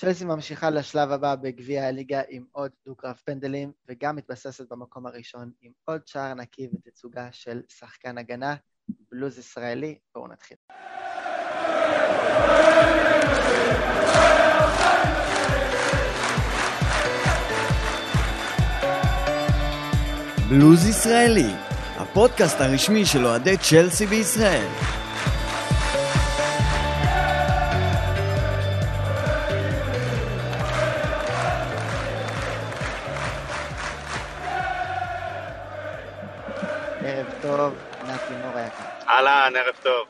צ'לסי ממשיכה לשלב הבא בגביע הליגה עם עוד דו-קרב פנדלים, וגם מתבססת במקום הראשון עם עוד שער נקי ותצוגה של שחקן הגנה, בלוז ישראלי. בואו נתחיל. בלוז ישראלי, הפודקאסט הרשמי של אוהדי צ'לסי בישראל. אהלן, ערב טוב.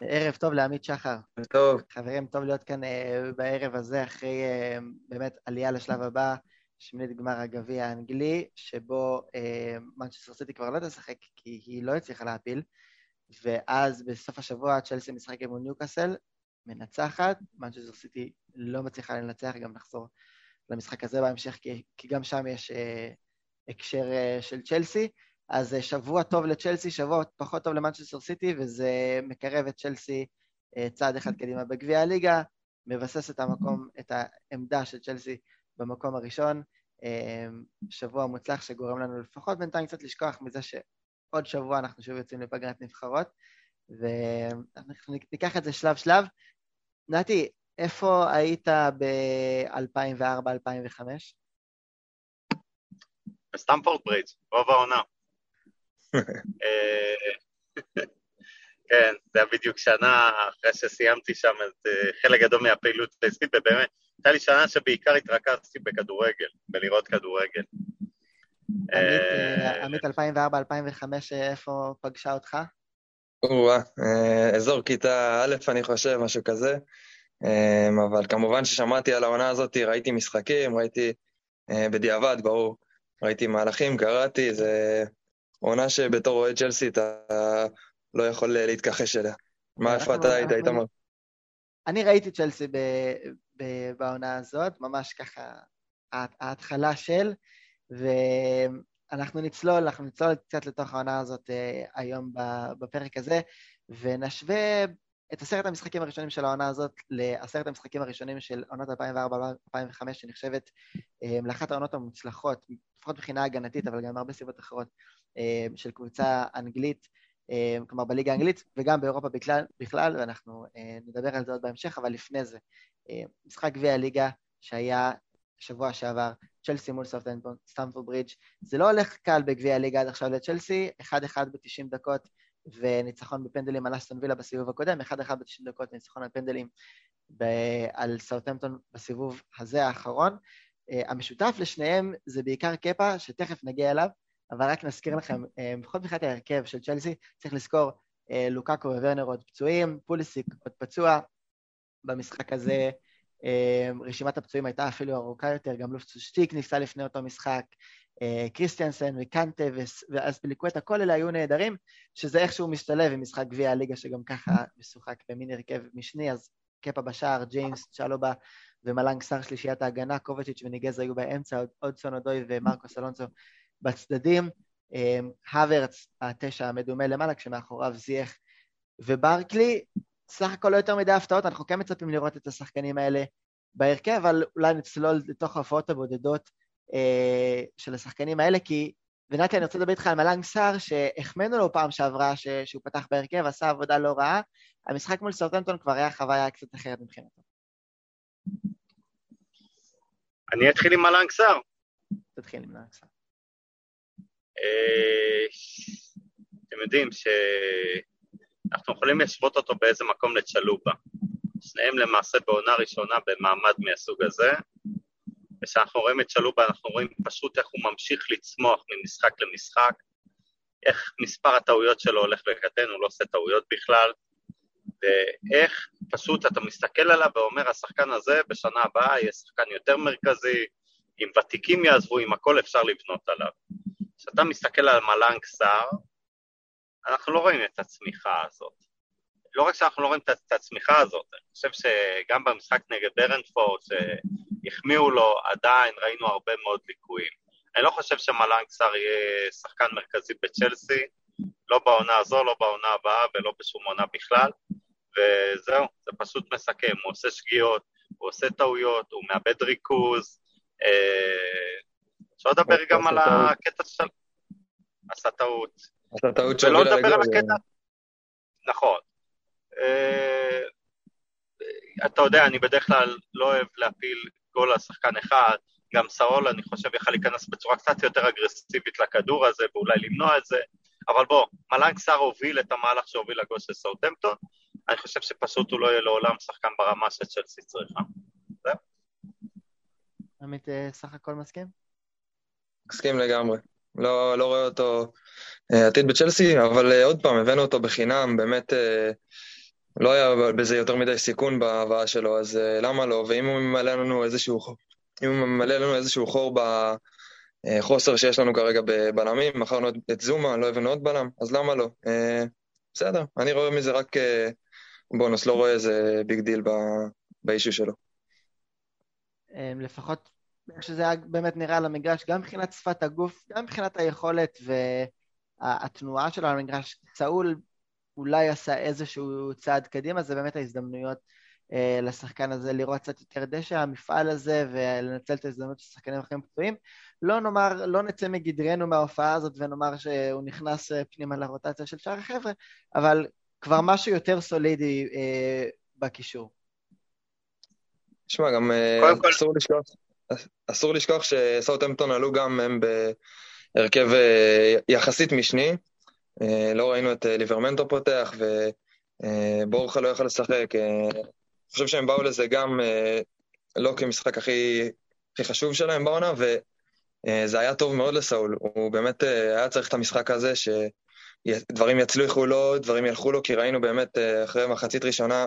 ערב טוב לעמית שחר. טוב, חברים, טוב להיות כאן אה, בערב הזה, אחרי אה, באמת עלייה לשלב הבא, שמינית גמר הגביע האנגלי, שבו מנצ'סטר סיטי כבר לא תשחק כי היא לא הצליחה להפיל, ואז בסוף השבוע צ'לסי משחק מול ניוקאסל, מנצחת, מנצ'סטר סיטי לא מצליחה לנצח, גם נחזור למשחק הזה בהמשך, כי, כי גם שם יש אה, הקשר אה, של צ'לסי. אז אה, שבוע טוב לצ'לסי, שבוע פחות טוב למנצ'סטר סיטי, וזה מקרב את צ'לסי אה, צעד אחד קדימה בגביע הליגה, מבסס את המקום, את העמדה של צ'לסי במקום הראשון. אה, שבוע מוצלח שגורם לנו לפחות בינתיים קצת לשכוח מזה שעוד שבוע אנחנו שוב יוצאים לפגרת נבחרות, ואנחנו ניקח את זה שלב-שלב. נתי, איפה היית ב-2004-2005? בסטמפורד בריידג', רוב העונה. אה, כן, זה היה בדיוק שנה אחרי שסיימתי שם את אה, חלק גדול מהפעילות העסקית, ובאמת, הייתה לי שנה שבעיקר התרכזתי בכדורגל, בלראות כדורגל. עמית, 2004-2005, איפה פגשה אותך? או-אה, אזור כיתה א', אני חושב, משהו כזה. אבל כמובן ששמעתי על העונה הזאת, ראיתי משחקים, ראיתי בדיעבד, ברור. ראיתי מהלכים, קראתי, זה עונה שבתור אוהד צ'לסי אתה לא יכול להתכחש אליה. מה, איפה אתה היית, איתמר? אני ראיתי צ'לסי בעונה הזאת, ממש ככה, ההתחלה של, ואנחנו נצלול, אנחנו נצלול קצת לתוך העונה הזאת היום בפרק הזה, ונשווה את עשרת המשחקים הראשונים של העונה הזאת לעשרת המשחקים הראשונים של עונות 2004-2005, שנחשבת לאחת העונות המוצלחות, לפחות מבחינה הגנתית, אבל גם הרבה סיבות אחרות, של קבוצה אנגלית, כלומר בליגה האנגלית, וגם באירופה בכלל, בכלל, ואנחנו נדבר על זה עוד בהמשך, אבל לפני זה, משחק גביע הליגה שהיה שבוע שעבר, צ'לסי מול סטמפורד ברידג', זה לא הולך קל בגביע הליגה עד עכשיו לצ'לסי, 1-1 ב-90 דקות, וניצחון בפנדלים על אסטון וילה בסיבוב הקודם, 1-1 ב-90 דקות וניצחון על פנדלים ב- על סאוטהמפטון בסיבוב הזה האחרון. המשותף לשניהם זה בעיקר קפה, שתכף נגיע אליו, אבל רק נזכיר לכם, uh, בכל מבחינת ההרכב של צ'לסי, צריך לזכור, uh, לוקאקו וורנר עוד פצועים, פוליסיק עוד פצוע במשחק הזה. uh, רשימת הפצועים הייתה אפילו ארוכה יותר, גם לופטושטיק ניסה לפני אותו משחק, קריסטיאנסן וקנטה ואספליקווטה, כל אלה היו נהדרים, שזה איכשהו משתלב עם משחק גביע הליגה שגם ככה משוחק במין הרכב משני, אז קפה בשער, ג'יימס, צ'לובה ומלנג שר שלישיית ההגנה, קובצ'יץ' וניגז היו באמצע, אודסון אודוי ומרקוס אלונסו בצדדים, הוורץ, התשע המדומה למעלה, כשמאחוריו זייח וברקלי, סך הכל לא יותר מדי הפתעות, אנחנו כן מצפים לראות את השחקנים האלה בהרכב, אבל אולי נצלול לתוך ההופעות הבודדות אה, של השחקנים האלה, כי, ונתי, אני רוצה לדבר איתך על מלנג סער, שהחמאנו לו פעם שעברה ש, שהוא פתח בהרכב, עשה עבודה לא רעה. המשחק מול סרטנטון כבר היה חוויה קצת אחרת מבחינתו. אני אתחיל עם מלנג סער. תתחיל עם מלנג סער. אה, אתם יודעים שאנחנו יכולים להשוות אותו באיזה מקום לצ'לובה. שניהם למעשה בעונה ראשונה במעמד מהסוג הזה, וכשאנחנו רואים את שלובה אנחנו רואים פשוט איך הוא ממשיך לצמוח ממשחק למשחק, איך מספר הטעויות שלו הולך וקטן, הוא לא עושה טעויות בכלל, ואיך פשוט אתה מסתכל עליו ואומר, השחקן הזה בשנה הבאה יהיה שחקן יותר מרכזי, אם ותיקים יעזבו, אם הכל אפשר לבנות עליו. כשאתה מסתכל על מלנג סער, אנחנו לא רואים את הצמיחה הזאת. לא רק שאנחנו לא רואים את הצמיחה הזאת, אני חושב שגם במשחק נגד ברנפורד, שהחמיאו לו, עדיין ראינו הרבה מאוד ליקויים. אני לא חושב שמלנג סער יהיה שחקן מרכזי בצ'לסי, לא בעונה הזו, לא בעונה הבאה ולא בשום עונה בכלל, וזהו, זה פשוט מסכם, הוא עושה שגיאות, הוא עושה טעויות, הוא מאבד ריכוז. אה, אפשר לדבר גם על הקטע של... עשה טעות. עשה טעות ולא שהובילה לדבר על לגול. הקטע... נכון. אה, אתה יודע, אני בדרך כלל לא אוהב להפיל גול על שחקן אחד, גם סאול, אני חושב, יכל להיכנס בצורה קצת יותר אגרסיבית לכדור הזה, ואולי למנוע את זה, אבל בוא, מלנג סאר הוביל את המהלך שהוביל לגול של סאוטמפטון, אני חושב שפשוט הוא לא יהיה לעולם שחקן ברמה שצ'לסי צריכה. עמית אה, סך הכל מסכים? מסכים לגמרי. לא, לא רואה אותו אה, עתיד בצ'לסי, אבל אה, עוד פעם, הבאנו אותו בחינם, באמת אה, לא היה בזה יותר מדי סיכון בהבאה שלו, אז למה לא? ואם הוא ממלא לנו איזשהו, אם הוא ממלא לנו איזשהו חור בחוסר שיש לנו כרגע בבלמים, מכרנו את, זומה, לא הבאנו עוד בלם, אז למה לא? בסדר, אני רואה מזה רק בונוס, לא רואה איזה big deal ב issue שלו. לפחות שזה היה באמת נראה על המגרש, גם מבחינת שפת הגוף, גם מבחינת היכולת והתנועה שלו על המגרש. צאול אולי עשה איזשהו צעד קדימה, זה באמת ההזדמנויות אה, לשחקן הזה לראות קצת יותר דשא, המפעל הזה, ולנצל את ההזדמנות של שחקנים אחרים פצועים. לא נאמר, לא נצא מגדרנו מההופעה הזאת ונאמר שהוא נכנס אה, פנימה לרוטציה של שאר החבר'ה, אבל כבר משהו יותר סולידי אה, בקישור. תשמע, גם אה, אסור לשכוח, אסור לשכוח שסאוטהמפטון עלו גם הם בהרכב אה, יחסית משני. אה, לא ראינו את אה, ליברמנטו פותח ובורחה לא יכל לשחק. אני חושב שהם באו לזה גם לא כמשחק הכי, הכי חשוב שלהם בעונה, וזה היה טוב מאוד לסאול. הוא באמת היה צריך את המשחק הזה, שדברים יצליחו לו, דברים ילכו לו, כי ראינו באמת אחרי מחצית ראשונה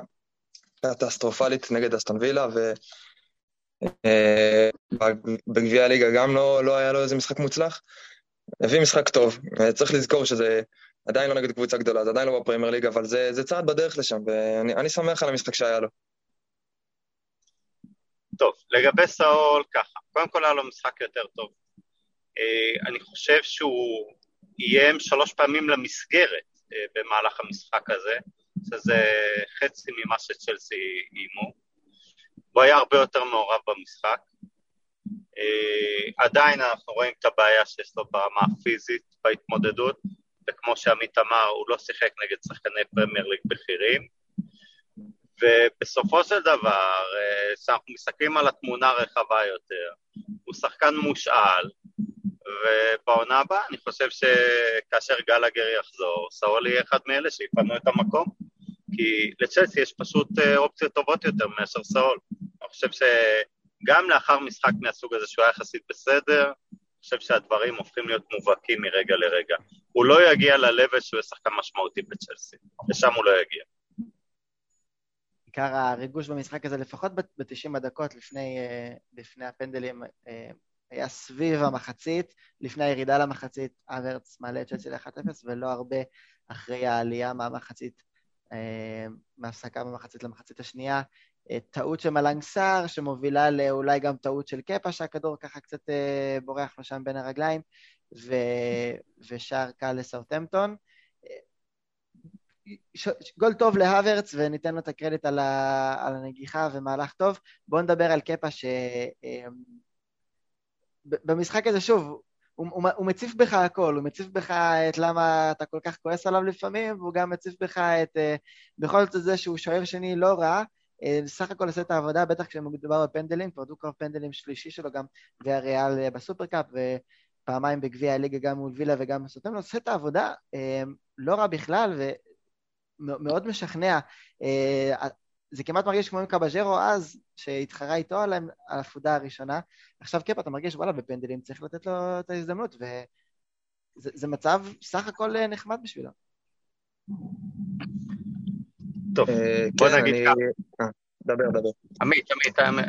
קטסטרופלית נגד אסטון וילה, ו... אה, בגביע הליגה גם לא, לא היה לו איזה משחק מוצלח. הביא משחק טוב, אה, צריך לזכור שזה עדיין לא נגד קבוצה גדולה, זה עדיין לא בפרמייר ליג, אבל זה, זה צעד בדרך לשם, ואני אני שמח על המשחק שהיה לו. טוב, לגבי סאול, ככה, קודם כל היה לו משחק יותר טוב. אה, אני חושב שהוא איים שלוש פעמים למסגרת במהלך המשחק הזה, שזה חצי ממה שצ'לסי איימו. הוא היה הרבה יותר מעורב במשחק. אה, עדיין אנחנו רואים את הבעיה שיש לו ברמה הפיזית בהתמודדות, וכמו שעמית אמר, הוא לא שיחק נגד שחקני פרמייר ליג בכירים. ובסופו של דבר, אה, כשאנחנו מסתכלים על התמונה הרחבה יותר, הוא שחקן מושאל, ובעונה הבאה אני חושב שכאשר גלגר יחזור, סאול יהיה אחד מאלה שיפנו את המקום, כי לצ'לסי יש פשוט אה, אופציות טובות יותר מאשר סאול. חושב שגם לאחר משחק מהסוג הזה שהוא היה יחסית בסדר, אני חושב שהדברים הופכים להיות מובהקים מרגע לרגע. הוא לא יגיע ל-level שהוא יהיה שחקן משמעותי בצ'לסי, לשם הוא לא יגיע. עיקר הריגוש במשחק הזה, לפחות ב-90 הדקות לפני, אה, לפני הפנדלים, אה, היה סביב המחצית, לפני הירידה למחצית, אברץ מעלה את צ'לסי ל-1-0, ולא הרבה אחרי העלייה מהמחצית, אה, מההפסקה במחצית למחצית השנייה. טעות של מלנג סער, שמובילה לאולי גם טעות של קפה, שהכדור ככה קצת בורח לו שם בין הרגליים, ו... ושער קל לסאוטהמפטון. גול טוב להוורץ, וניתן לו את הקרדיט על, ה, על הנגיחה ומהלך טוב. בואו נדבר על קפה ש... במשחק הזה, שוב, הוא, הוא, הוא מציף בך הכל, הוא מציף בך את למה אתה כל כך כועס עליו לפעמים, והוא גם מציף בך את, בכל זאת זה שהוא שוער שני לא רע, סך הכל עושה את העבודה, בטח כשמדובר בפנדלים, כבר דו-קרב פנדלים שלישי שלו גם, והריאל בסופרקאפ, ופעמיים בגביע הליגה גם מול וילה וגם בסוטם, עושה את העבודה לא רע בכלל, ו... מאוד משכנע. זה כמעט מרגיש כמו עם קבז'רו אז, שהתחרה איתו על ההפודה הראשונה. עכשיו קפה, אתה מרגיש, וואלה, בפנדלים צריך לתת לו את ההזדמנות, וזה מצב סך הכל נחמד בשבילו. טוב, בוא כן, נגיד אני... ככה. אה, דבר, דבר. עמית, עמית,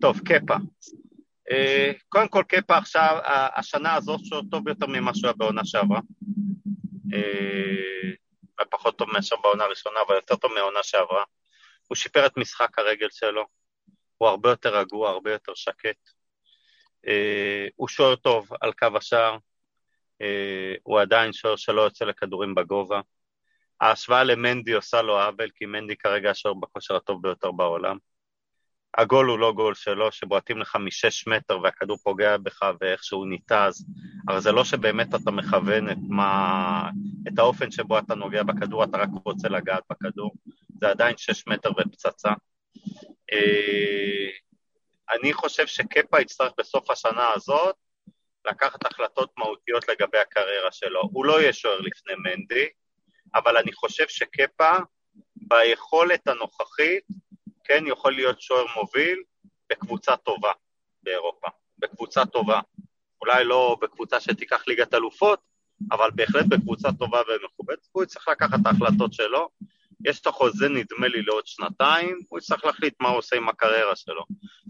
טוב, קפה. קודם כל, קפה עכשיו, השנה הזאת שלו טוב יותר ממה שהוא היה בעונה שעברה. פחות טוב מאשר בעונה הראשונה, אבל יותר טוב מהעונה שעברה. הוא שיפר את משחק הרגל שלו, הוא הרבה יותר רגוע, הרבה יותר שקט. אה, הוא שוער טוב על קו השער, אה, הוא עדיין שוער שלא יוצא לכדורים בגובה. ההשוואה למנדי עושה לו עוול, כי מנדי כרגע השוער בכושר הטוב ביותר בעולם. הגול הוא לא גול שלו, שבועטים לך משש מטר והכדור פוגע בך ואיכשהו ניתז, אבל זה לא שבאמת אתה מכוון את, מה, את האופן שבו אתה נוגע בכדור, אתה רק רוצה לגעת בכדור, זה עדיין שש מטר ופצצה. אה, אני חושב שקפה יצטרך בסוף השנה הזאת לקחת החלטות מהותיות לגבי הקריירה שלו. הוא לא יהיה שוער לפני מנדי, אבל אני חושב שקפה, ביכולת הנוכחית, כן יכול להיות שוער מוביל בקבוצה טובה באירופה, בקבוצה טובה. אולי לא בקבוצה שתיקח ליגת אלופות, אבל בהחלט בקבוצה טובה ומכובדת, הוא יצטרך לקחת את ההחלטות שלו. יש את החוזה, נדמה לי, לעוד שנתיים, הוא יצטרך להחליט מה הוא עושה עם הקריירה שלו.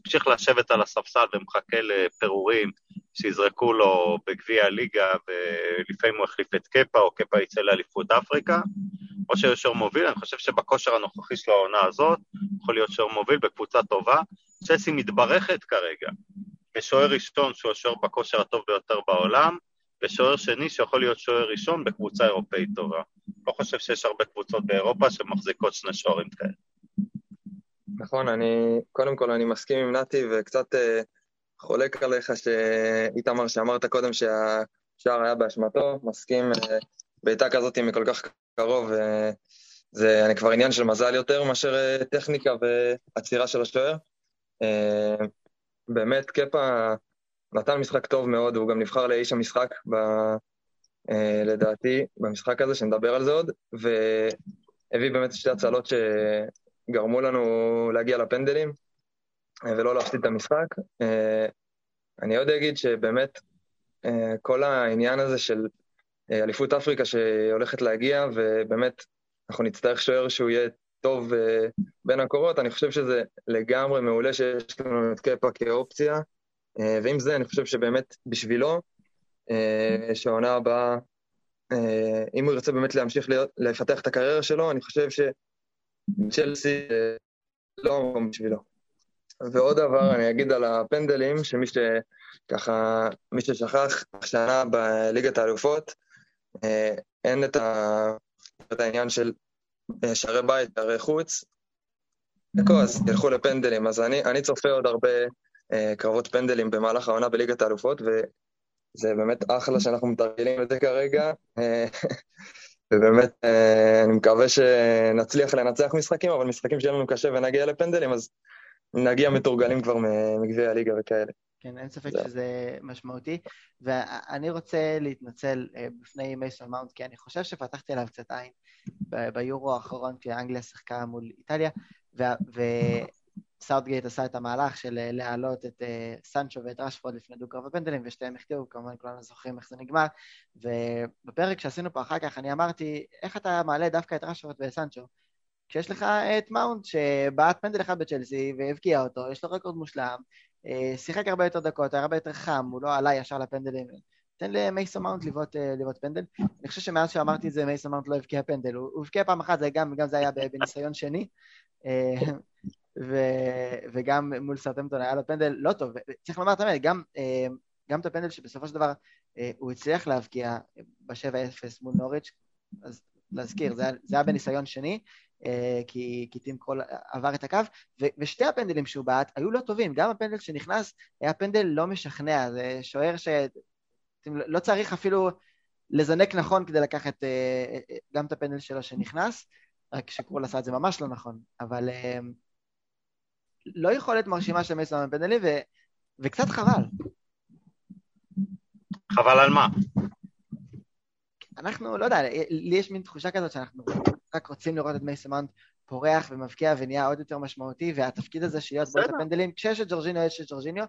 המשיך לשבת על הספסל ומחכה לפירורים שיזרקו לו בגביע הליגה, ולפעמים הוא החליף את קפה, או קפה יצא לאליפות אפריקה, או שהוא שוער מוביל, אני חושב שבכושר הנוכחי של העונה הזאת, יכול להיות שוער מוביל בקבוצה טובה. צ'לסי מתברכת כרגע בשוער ראשון שהוא השוער בכושר הטוב ביותר בעולם, ושוער שני שיכול להיות שוער ראשון בקבוצה אירופאית טובה. לא חושב שיש הרבה קבוצות באירופה שמחזיקות שני שוערים כאלה. נכון, אני, קודם כל אני מסכים עם נתי וקצת אה, חולק עליך שאיתמר שאמרת קודם שהשער היה באשמתו, מסכים, אה, בעיטה כזאת מכל כך קרוב, אה, זה אני כבר עניין של מזל יותר מאשר אה, טכניקה ועצירה של השוער. אה, באמת, קפה נתן משחק טוב מאוד, הוא גם נבחר לאיש המשחק, ב, אה, לדעתי, במשחק הזה, שנדבר על זה עוד, והביא באמת שתי הצלות שגרמו לנו להגיע לפנדלים אה, ולא להפסיד את המשחק. אה, אני עוד אגיד שבאמת כל העניין הזה של אליפות אפריקה שהולכת להגיע, ובאמת אנחנו נצטרך שוער שהוא יהיה טוב בין הקורות, אני חושב שזה לגמרי מעולה שיש לנו את קפה כאופציה, ועם זה אני חושב שבאמת בשבילו, שהעונה הבאה, אם הוא ירצה באמת להמשיך לפתח את הקריירה שלו, אני חושב שצ'לסי לא המקום בשבילו. ועוד דבר, אני אגיד על הפנדלים, שמי שככה, מי ששכח, השנה בליגת האלופות, אין את, ה... את העניין של שערי בית, שערי חוץ, תיקו, אז תלכו לפנדלים. אז אני, אני צופה עוד הרבה אה, קרבות פנדלים במהלך העונה בליגת האלופות, וזה באמת אחלה שאנחנו מתרגלים את זה כרגע. אה, ובאמת, אה, אני מקווה שנצליח לנצח משחקים, אבל משחקים שיהיה לנו קשה ונגיע לפנדלים, אז נגיע מתורגלים כבר מגביע הליגה וכאלה. כן, אין ספק זה. שזה משמעותי. ואני רוצה להתנצל בפני מייסון מאונט, כי אני חושב שפתחתי עליו קצת עין ביורו האחרון, כשאנגליה שיחקה מול איטליה, וסאוטגייט עשה את המהלך של uh, להעלות את uh, סנצ'ו ואת רשפורד לפני דו-קרב הפנדלים, ושתיהם החטיאו, כמובן כולנו זוכרים איך זה נגמר. ובפרק שעשינו פה אחר כך, אני אמרתי, איך אתה מעלה דווקא את רשפורד וסנצ'ו? כשיש לך את מאונט שבעט פנדל אחד בצ'לסי והבקיע אותו, יש לו רקורד מושלם, אה, שיחק הרבה יותר דקות, היה הרבה יותר חם, הוא לא עלה ישר לפנדלים. תן למייסון מאונט לבעוט, אה, לבעוט פנדל. אני חושב שמאז שאמרתי את זה, מייסון מאונט לא הבקיע פנדל. הוא הבקיע פעם אחת, זה גם, גם זה היה בניסיון שני, אה, ו, וגם מול סאות'המפטון היה לו פנדל לא טוב. צריך לומר את האמת, גם, גם את הפנדל שבסופו של דבר הוא הצליח להבקיע ב-7-0 מול נוריץ', אז להזכיר, זה, זה היה בניסיון שני, אה, כי, כי טים קרול עבר את הקו, ו, ושתי הפנדלים שהוא בעט היו לא טובים, גם הפנדל שנכנס היה פנדל לא משכנע, זה שוער ש... לא צריך אפילו לזנק נכון כדי לקחת אה, אה, גם את הפנדל שלו שנכנס, רק שקרול עשה את זה ממש לא נכון, אבל לא יכולת מרשימה של מייסון בפנדלים, ו, וקצת חבל. חבל על מה? אנחנו, לא יודע, לי יש מין תחושה כזאת שאנחנו רק רוצים לראות את מייסון מאונט פורח ומבקיע ונהיה עוד יותר משמעותי, והתפקיד הזה שיהיה בו את הפנדלים, כשיש את ג'ורג'יניו יש את ג'ורג'יניו,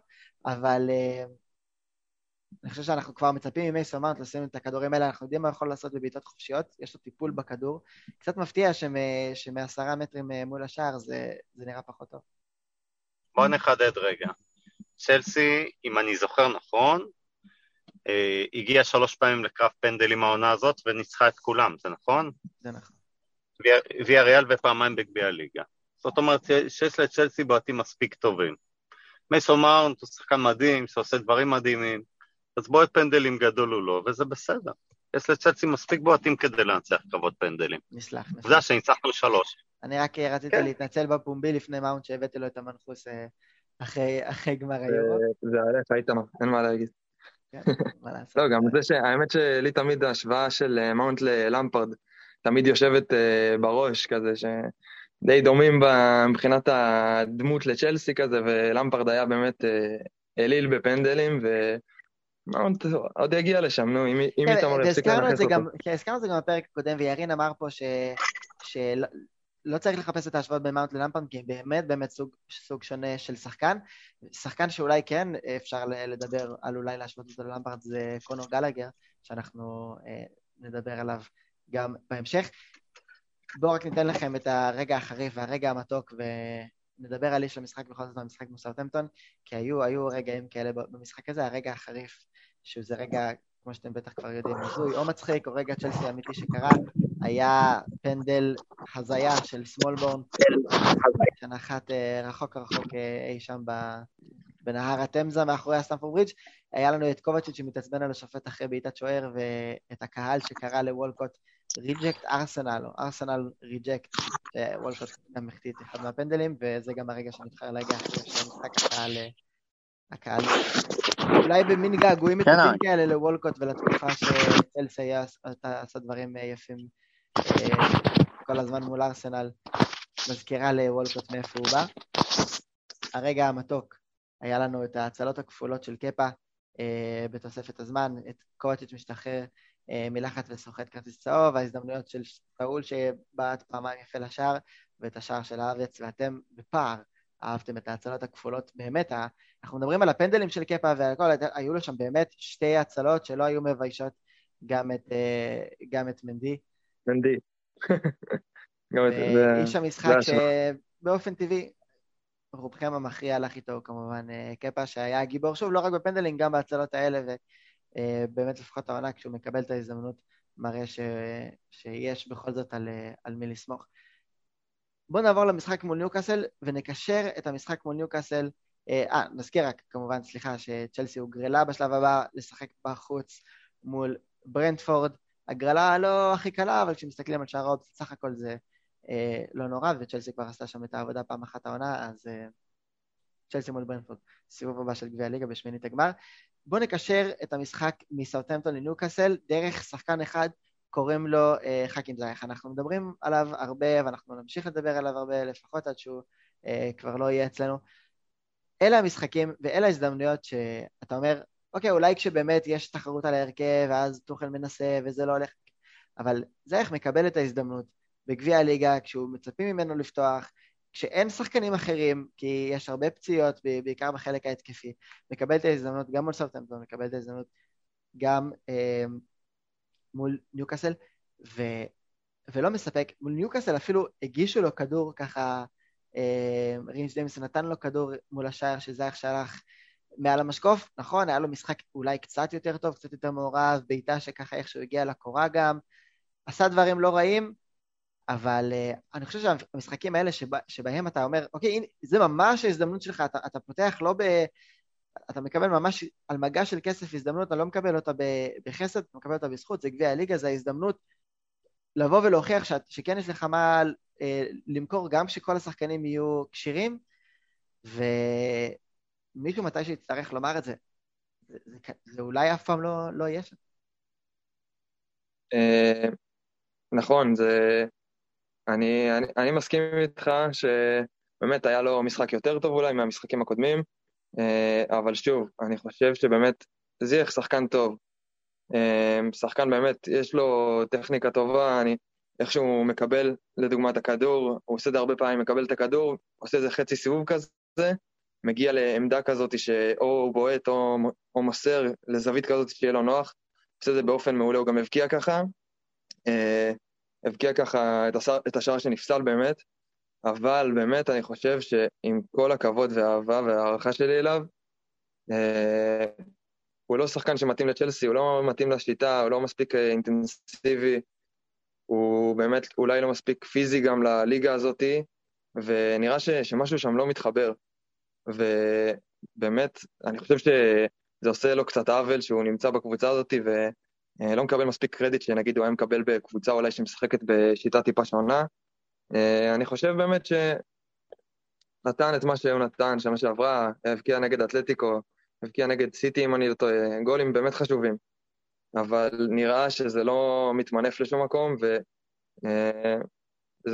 אבל uh, אני חושב שאנחנו כבר מצפים ממייסון מאונט לשים את הכדורים האלה, אנחנו יודעים מה יכול לעשות בבעיטות חופשיות, יש לו טיפול בכדור. קצת מפתיע שמעשרה מטרים אה, מול השער זה, זה נראה פחות טוב. בוא נחדד רגע. צ'לסי, אם אני זוכר נכון, אה, הגיעה שלוש פעמים לקרב פנדלים העונה הזאת וניצחה את כולם, זה נכון? זה נכון. ויה ריאל ופעמיים בגביע הליגה. זאת אומרת שיש לצ'לסי בועטים מספיק טובים. מייסון מאונט הוא שחקן מדהים, שעושה דברים מדהימים, אז בועט פנדלים גדול הוא לא, וזה בסדר. יש לצ'לסי מספיק בועטים כדי לנצח קרבות פנדלים. נסלח, נסלח. עובדה שניצחנו שלוש. אני רק רציתי כן. להתנצל בפומבי לפני מאונט שהבאתי לו את המנחוס אה, אחרי אחרי גמר היורו. זה עליך, איתמר, אין מה להגיד. כן, מה לעשות. לא, גם זה שהאמת שלי תמיד ההשוואה של אה, מאונט ללמפרד תמיד יושבת אה, בראש כזה, שדי דומים מבחינת הדמות לצ'לסי כזה, ולמפרד היה באמת אה, אליל בפנדלים, ומאונט עוד יגיע לשם, נו, אם כן, איתמר יפסיק לנכס זה אותו. גם, כן, הזכרנו את זה גם בפרק הקודם, וירין אמר פה ש... לא צריך לחפש את ההשוואות בין מאונט ללמפרד, כי באמת באמת סוג, סוג שונה של שחקן. שחקן שאולי כן אפשר ל- לדבר על אולי להשוות אותו ללמפרד זה קונור גלגר, שאנחנו אה, נדבר עליו גם בהמשך. בואו רק ניתן לכם את הרגע החריף והרגע המתוק, ונדבר על איש המשחק בכל זאת במשחק מול סאוטהמפטון, כי היו, היו רגעים כאלה במשחק הזה, הרגע החריף, שזה רגע, כמו שאתם בטח כבר יודעים, הזוי או מצחיק, או רגע צ'לסי אמיתי שקרה, היה פנדל הזיה של סמולבון, שנחת אה, רחוק רחוק אה, אי שם. בנהר התמזה מאחורי הסטמפורד ברידג'. היה לנו את קובצ'יץ' שמתעצבן על השופט אחרי בעיטת שוער, ואת הקהל שקרא לוולקוט reject ארסנל, או ארסנל reject, שוולקוט גם החטיא את אחד מהפנדלים, וזה גם הרגע שנבחר להגיע אחרי של המשחק הקהל, אה, הקהל, אולי במין געגועים כן, מטובים אבל- כאלה לוולקוט ולתקופה שצלסי עשה דברים אה, יפים אה, כל הזמן מול ארסנל, מזכירה לוולקוט מאיפה הוא בא. הרגע המתוק, היה לנו את ההצלות הכפולות של קפה אה, בתוספת הזמן, את קואצ'יץ' משתחרר אה, מלחץ וסוחט כרטיס צהוב, ההזדמנויות של פאול שבעט פעמיים יפה לשער, ואת השער של הארץ, ואתם בפער אהבתם את ההצלות הכפולות. באמת, אנחנו מדברים על הפנדלים של קפה והכל, היו לו שם באמת שתי הצלות שלא היו מביישות גם את, אה, גם את מנדי. מנדי. זה... ואיש המשחק. שבאופן טבעי, רובכם המכריע הלך איתו כמובן אה, קפה, שהיה הגיבור, שוב, לא רק בפנדלים, גם בהצלות האלה, ובאמת לפחות העונה, כשהוא מקבל את ההזדמנות, מראה ש... שיש בכל זאת על, אה, על מי לסמוך. בואו נעבור למשחק מול ניוקאסל, ונקשר את המשחק מול ניוקאסל. אה, אה, נזכיר רק, כמובן, סליחה, שצ'לסי הוגרלה בשלב הבא לשחק בחוץ מול ברנדפורד. הגרלה לא הכי קלה, אבל כשמסתכלים על שער האופציה, סך הכל זה אה, לא נורא, וצ'לסי כבר עשתה שם את העבודה פעם אחת העונה, אז אה, צ'לסי מול ברנדפורד, סיבוב הבא של גביע הליגה בשמינית הגמר. בואו נקשר את המשחק מסאוטהמפטון לניוקאסל דרך שחקן אחד, קוראים לו אה, חכים זייח. אנחנו מדברים עליו הרבה, ואנחנו נמשיך לדבר עליו הרבה, לפחות עד שהוא אה, כבר לא יהיה אצלנו. אלה המשחקים ואלה ההזדמנויות שאתה אומר, אוקיי, אולי כשבאמת יש תחרות על ההרכב, ואז טוחל מנסה וזה לא הולך, אבל זייח מקבל את ההזדמנות בגביע הליגה, כשהוא מצפים ממנו לפתוח, כשאין שחקנים אחרים, כי יש הרבה פציעות, בעיקר בחלק ההתקפי, מקבל את ההזדמנות גם מול סאוטהמפטון, מקבל את ההזדמנות גם אה, מול ניוקאסל, ו, ולא מספק. מול ניוקאסל אפילו הגישו לו כדור ככה, אה, רינג' דיימסון נתן לו כדור מול השער שזייח שלח מעל המשקוף, נכון, היה לו משחק אולי קצת יותר טוב, קצת יותר מעורב, בעיטה שככה איכשהו הגיע לקורה גם, עשה דברים לא רעים, אבל uh, אני חושב שהמשחקים האלה שבה, שבהם אתה אומר, אוקיי, הנה, זה ממש ההזדמנות שלך, אתה, אתה פותח לא ב... אתה מקבל ממש על מגע של כסף הזדמנות, אתה לא מקבל אותה בחסד, אתה מקבל אותה בזכות, זה גביע הליגה, זה ההזדמנות לבוא ולהוכיח שאת, שכן יש לך מה אה, למכור גם כשכל השחקנים יהיו כשירים, ומישהו מתי שיצטרך לומר את זה, זה, זה, זה אולי אף פעם לא, לא יהיה שם. אה, נכון, זה... אני, אני, אני מסכים איתך שבאמת היה לו משחק יותר טוב אולי מהמשחקים הקודמים, אה, אבל שוב, אני חושב שבאמת זייח שחקן טוב. אה, שחקן באמת, יש לו טכניקה טובה, אני, איך שהוא מקבל לדוגמה את הכדור, הוא עושה את זה הרבה פעמים, מקבל את הכדור, עושה איזה חצי סיבוב כזה, מגיע לעמדה כזאת שאו הוא בועט או, או מוסר לזווית כזאת שיהיה לו נוח, עושה את זה באופן מעולה, הוא גם הבקיע ככה. אה, הבקיע ככה את השער, את השער שנפסל באמת, אבל באמת אני חושב שעם כל הכבוד והאהבה וההערכה שלי אליו, אה, הוא לא שחקן שמתאים לצ'לסי, הוא לא מתאים לשיטה, הוא לא מספיק אה, אינטנסיבי, הוא באמת אולי לא מספיק פיזי גם לליגה הזאתי, ונראה ש, שמשהו שם לא מתחבר. ובאמת, אני חושב שזה עושה לו קצת עוול שהוא נמצא בקבוצה הזאתי, ו... לא מקבל מספיק קרדיט שנגיד הוא היה מקבל בקבוצה אולי שמשחקת בשיטה טיפה שונה, אני חושב באמת שנתן את מה שהוא נתן שנה שעברה, הבקיע נגד אתלטיקו, הבקיע נגד סיטי אם אני לא טועה, גולים באמת חשובים. אבל נראה שזה לא מתמנף לשום מקום, וזה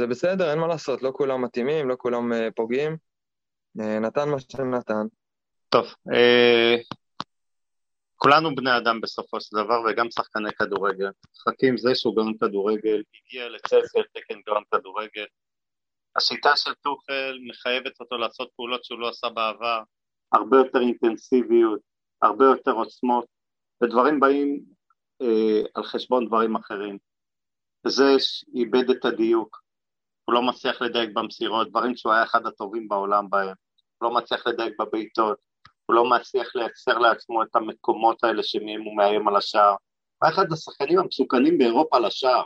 אה, בסדר, אין מה לעשות, לא כולם מתאימים, לא כולם אה, פוגעים. נתן מה שנתן. טוב, אה, כולנו בני אדם בסופו של דבר, וגם שחקני כדורגל. חכים זה שהוא גאון כדורגל, הגיע לצלסי על תקן גאון כדורגל. השיטה של טוחל מחייבת אותו לעשות פעולות שהוא לא עשה בעבר, הרבה יותר אינטנסיביות, הרבה יותר עוצמות, ודברים באים אה, על חשבון דברים אחרים. זה איבד את הדיוק, הוא לא מצליח לדייק במסירות, דברים שהוא היה אחד הטובים בעולם בהם, הוא לא מצליח לדייק בבעיטות, הוא לא מצליח לייצר לעצמו את המקומות האלה שמהם הוא מאיים על השער. הוא אחד השחקנים המסוכנים באירופה לשער.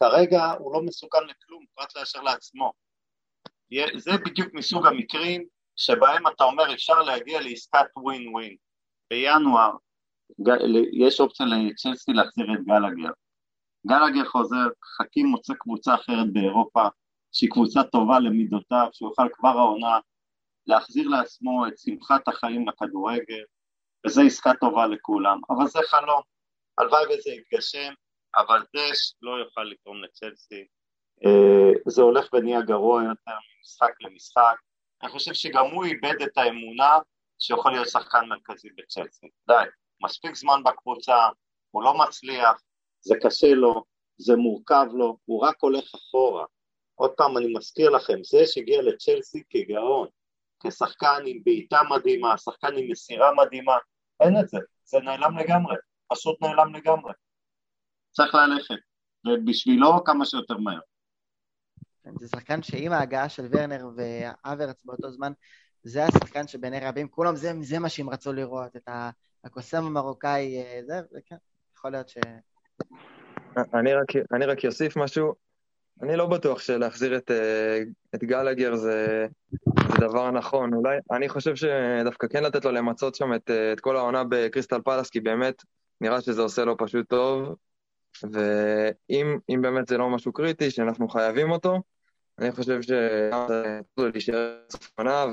כרגע הוא לא מסוכן לכלום, פרט לאשר לעצמו. זה בדיוק מסוג המקרים שבהם אתה אומר אפשר להגיע לעסקת ווין ווין. בינואר יש אופציה לצ'לסי להחזיר את גלגר. גלגר חוזר, חכים מוצא קבוצה אחרת באירופה, שהיא קבוצה טובה למידותיו, שהוא יוכל כבר העונה להחזיר לעצמו את שמחת החיים לכדורגל, וזו עסקה טובה לכולם. אבל זה חלום, הלוואי וזה יתגשם, אבל דש לא יוכל לתרום לצ'לסי. אה, זה הולך ונהיה גרוע יותר ממשחק למשחק. אני חושב שגם הוא איבד את האמונה שיכול להיות שחקן מרכזי בצ'לסי. די, מספיק זמן בקבוצה, הוא לא מצליח, זה קשה לו, זה מורכב לו, הוא רק הולך אחורה. עוד פעם, אני מזכיר לכם, זה שהגיע לצ'לסי כגאון, כשחקן עם בעיטה מדהימה, שחקן עם מסירה מדהימה, אין את זה, זה נעלם לגמרי, פשוט נעלם לגמרי. צריך ללכת, ובשבילו כמה שיותר מהר. זה שחקן שעם ההגעה של ורנר ואברץ באותו זמן, זה השחקן שבעיני רבים, כולם זה, זה מה שהם רצו לראות, את הקוסם המרוקאי, אה, זה, זה כן, יכול להיות ש... אני רק, אני רק אוסיף משהו, אני לא בטוח שלהחזיר את, אה, את גלגר זה, זה דבר נכון. אולי, אני חושב שדווקא כן לתת לו למצות שם את, אה, את כל העונה בקריסטל פלאס, כי באמת נראה שזה עושה לו פשוט טוב, ואם באמת זה לא משהו קריטי, שאנחנו חייבים אותו, אני חושב שזה להישאר סוף עונה,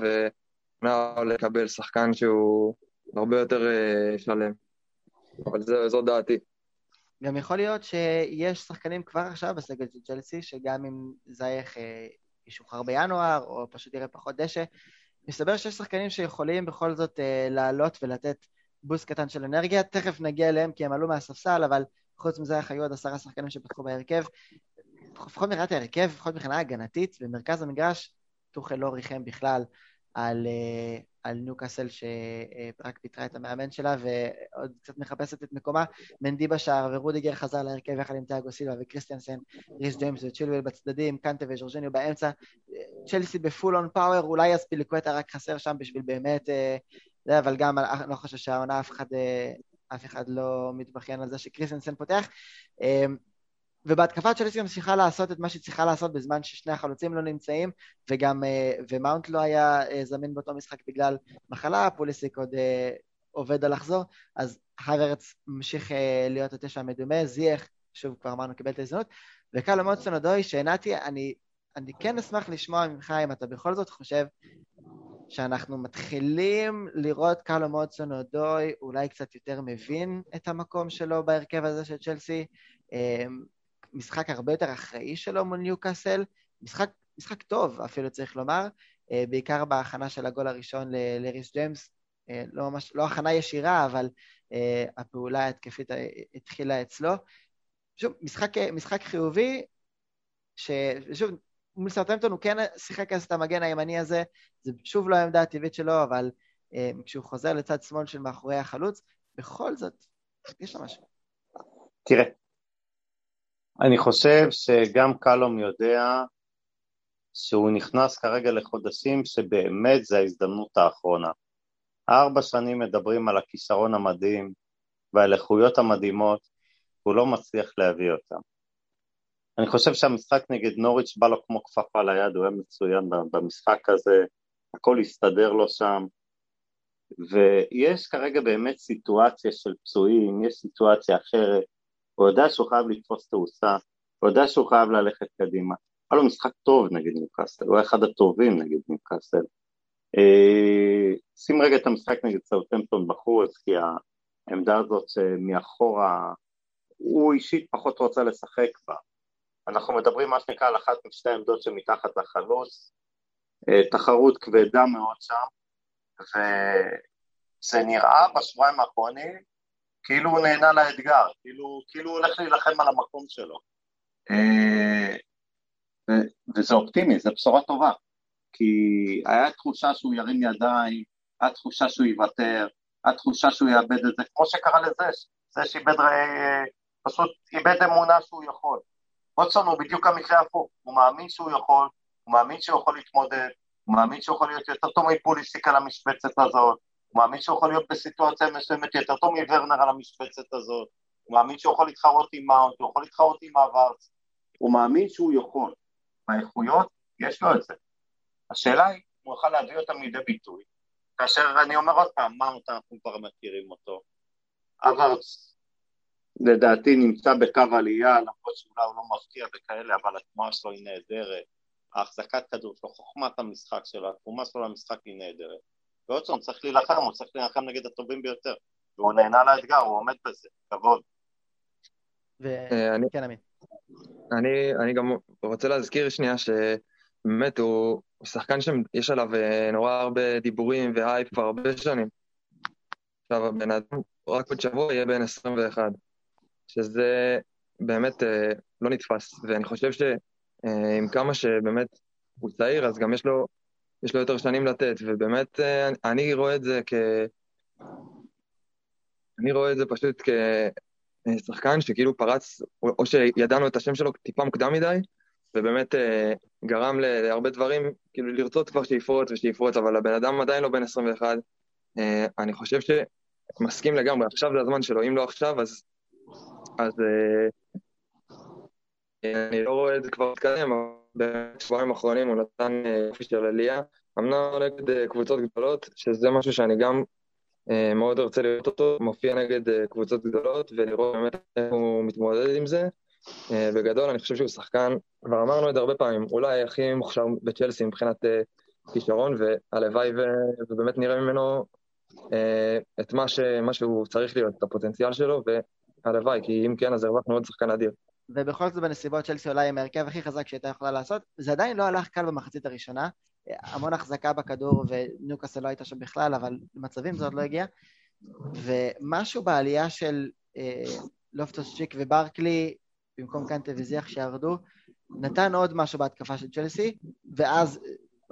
לקבל שחקן שהוא הרבה יותר אה, שלם. אבל זה, זו דעתי. גם יכול להיות שיש שחקנים כבר עכשיו בסגל של צ'לסי, שגם אם זייח אה, ישוחרר בינואר, או פשוט יראה פחות דשא, מסתבר שיש שחקנים שיכולים בכל זאת אה, לעלות ולתת בוסט קטן של אנרגיה. תכף נגיע אליהם כי הם עלו מהספסל, אבל חוץ מזה היו עוד עשרה שחקנים שפתחו בהרכב. לפחות מבחינת ההרכב, לפחות מבחינה הגנתית, במרכז המגרש, טוחל לא ריחם בכלל על, אה, על ניוקאסל שרק פיטרה את המאמן שלה ועוד קצת מחפשת את מקומה. מנדי בשער ורודיגר חזר להרכב יחד עם תיאגו סילבה וקריסטיאנסן, ריס ג'יימס וצ'ילואל בצדדים, קנטה וז'ורג'ניו באמצע. צ'לסי ב full on power, אולי אספיליקווטה רק חסר שם בשביל באמת... אה, זה, אבל גם אני לא חושב שהעונה אף אחד, אה, אף אחד לא מתבכיין על זה שקריסטיאנסן פותח. ובהתקפה צ'לסי ממשיכה לעשות את מה שהיא צריכה לעשות בזמן ששני החלוצים לא נמצאים, וגם, אה, ומאונט לא היה אה, זמין באותו משחק בגלל מחלה, פוליסיק עוד אה, עובד על לחזור, אז הוורץ ממשיך להיות התשע המדומה, זייח, שוב כבר אמרנו, קיבל את ההזדמנות, וקלו מוטסון אודוי, שנתי, אני, אני כן אשמח לשמוע ממך אם אתה בכל זאת חושב שאנחנו מתחילים לראות קלו מודסון אודוי אולי קצת יותר מבין את המקום שלו בהרכב הזה של צ'לסי, משחק הרבה יותר אחראי שלו מול ניוקאסל, משחק, משחק טוב אפילו צריך לומר, אה, בעיקר בהכנה של הגול הראשון לריס ג'יימס, אה, לא ממש, לא הכנה ישירה, אבל אה, הפעולה ההתקפית התחילה אצלו. שוב, משחק, משחק חיובי, ששוב, מול סרטמפטון הוא כן שיחק אז את המגן הימני הזה, זה שוב לא העמדה הטבעית שלו, אבל כשהוא חוזר לצד שמאל של מאחורי החלוץ, בכל זאת, יש לו משהו. תראה, אני חושב שגם קלום יודע שהוא נכנס כרגע לחודשים שבאמת זו ההזדמנות האחרונה. ארבע שנים מדברים על הכישרון המדהים ועל איכויות המדהימות, והוא לא מצליח להביא אותם. אני חושב שהמשחק נגד נוריץ' בא לו כמו כפפה ליד, הוא היה מצוין במשחק הזה, הכל הסתדר לו שם, ויש כרגע באמת סיטואציה של פצועים, יש סיטואציה אחרת, הוא יודע שהוא חייב לתפוס תאוצה, הוא יודע שהוא חייב ללכת קדימה. היה לו משחק טוב נגד ניוקאסל, הוא היה אחד הטובים נגד ניוקאסל. אה, שים רגע את המשחק נגד סאוטמפטון בחוץ, כי העמדה הזאת מאחורה, הוא אישית פחות רוצה לשחק בה. אנחנו מדברים מה שנקרא על אחת משתי העמדות שמתחת לחלוץ, אה, תחרות כבדה מאוד שם, וזה נראה בשבועיים האחרונים כאילו הוא נהנה לאתגר, כאילו, כאילו הוא הולך להילחם על המקום שלו. אה, וזה אופטימי, זו בשורה טובה, כי היה תחושה שהוא ירים ידיים, היה תחושה שהוא יוותר, היה תחושה שהוא יאבד את זה, כמו שקרה לזה, זה שאיבד, אה, פשוט איבד אמונה שהוא יכול. ווטסון הוא בדיוק המקרה הפוך, הוא מאמין שהוא יכול, הוא מאמין שהוא יכול להתמודד, הוא מאמין שהוא יכול להיות יותר טוב מפוליסיק על המשבצת הזאת, הוא מאמין שהוא יכול להיות בסיטואציה מסוימת יותר טוב מוורנר על המשבצת הזאת, הוא מאמין שהוא יכול להתחרות עם מאונט, הוא יכול להתחרות עם אברץ, הוא מאמין שהוא יכול. באיכויות, יש לו את זה. השאלה היא, הוא יוכל להביא אותם לידי ביטוי, כאשר אני אומר עוד פעם, מאונט אנחנו כבר מכירים אותו, אברץ לדעתי נמצא בקו עלייה, למרות שאולי הוא לא מפתיע וכאלה, אבל התנועה שלו היא נהדרת, ההחזקת כדור שלו, חוכמת המשחק שלו, התרומה שלו למשחק היא נהדרת. ועוד פעם, צריך להילחם, הוא צריך להילחם נגד הטובים ביותר, והוא נהנה לאתגר, הוא עומד בזה, כבוד. אה, כן, אמין. אני גם רוצה להזכיר שנייה שבאמת הוא שחקן שיש עליו אה, נורא הרבה דיבורים והייפ כבר הרבה שנים. עכשיו הבן אדם רק עוד שבוע יהיה בן 21. שזה באמת אה, לא נתפס, ואני חושב שעם אה, כמה שבאמת הוא צעיר, אז גם יש לו, יש לו יותר שנים לתת, ובאמת אה, אני רואה את זה כ... אני רואה את זה פשוט כשחקן שכאילו פרץ, או שידענו את השם שלו טיפה מוקדם מדי, ובאמת אה, גרם להרבה דברים, כאילו לרצות כבר שיפרוץ ושיפרוץ, אבל הבן אדם עדיין לא בן 21. אה, אני חושב שמסכים לגמרי, עכשיו זה הזמן שלו, אם לא עכשיו, אז אז אה, אני לא רואה את זה כבר מתקדם, אבל בשבועיים האחרונים הוא נתן אה, יופי של עלייה. אמנם נגד אה, קבוצות גדולות, שזה משהו שאני גם מאוד ארצה לראות אותו, מופיע נגד קבוצות גדולות, ולראות באמת איך הוא מתמודד עם זה. בגדול, אני חושב שהוא שחקן, כבר אמרנו את זה הרבה פעמים, אולי הכי מוכשר בצ'לסי מבחינת כישרון, והלוואי ובאמת נראה ממנו את מה, שהוא צריך להיות, את הפוטנציאל שלו, הלוואי, כי אם כן, אז הרווחנו עוד שחקן אדיר. ובכל זאת בנסיבות צ'לסי עולה עם ההרכב הכי חזק שהייתה יכולה לעשות, זה עדיין לא הלך קל במחצית הראשונה, המון החזקה בכדור וניוקאסל לא הייתה שם בכלל, אבל במצבים זה עוד לא הגיע, ומשהו בעלייה של אה, לופטוס צ'יק וברקלי, במקום קנטה וזיח שירדו, נתן עוד משהו בהתקפה של צ'לסי, ואז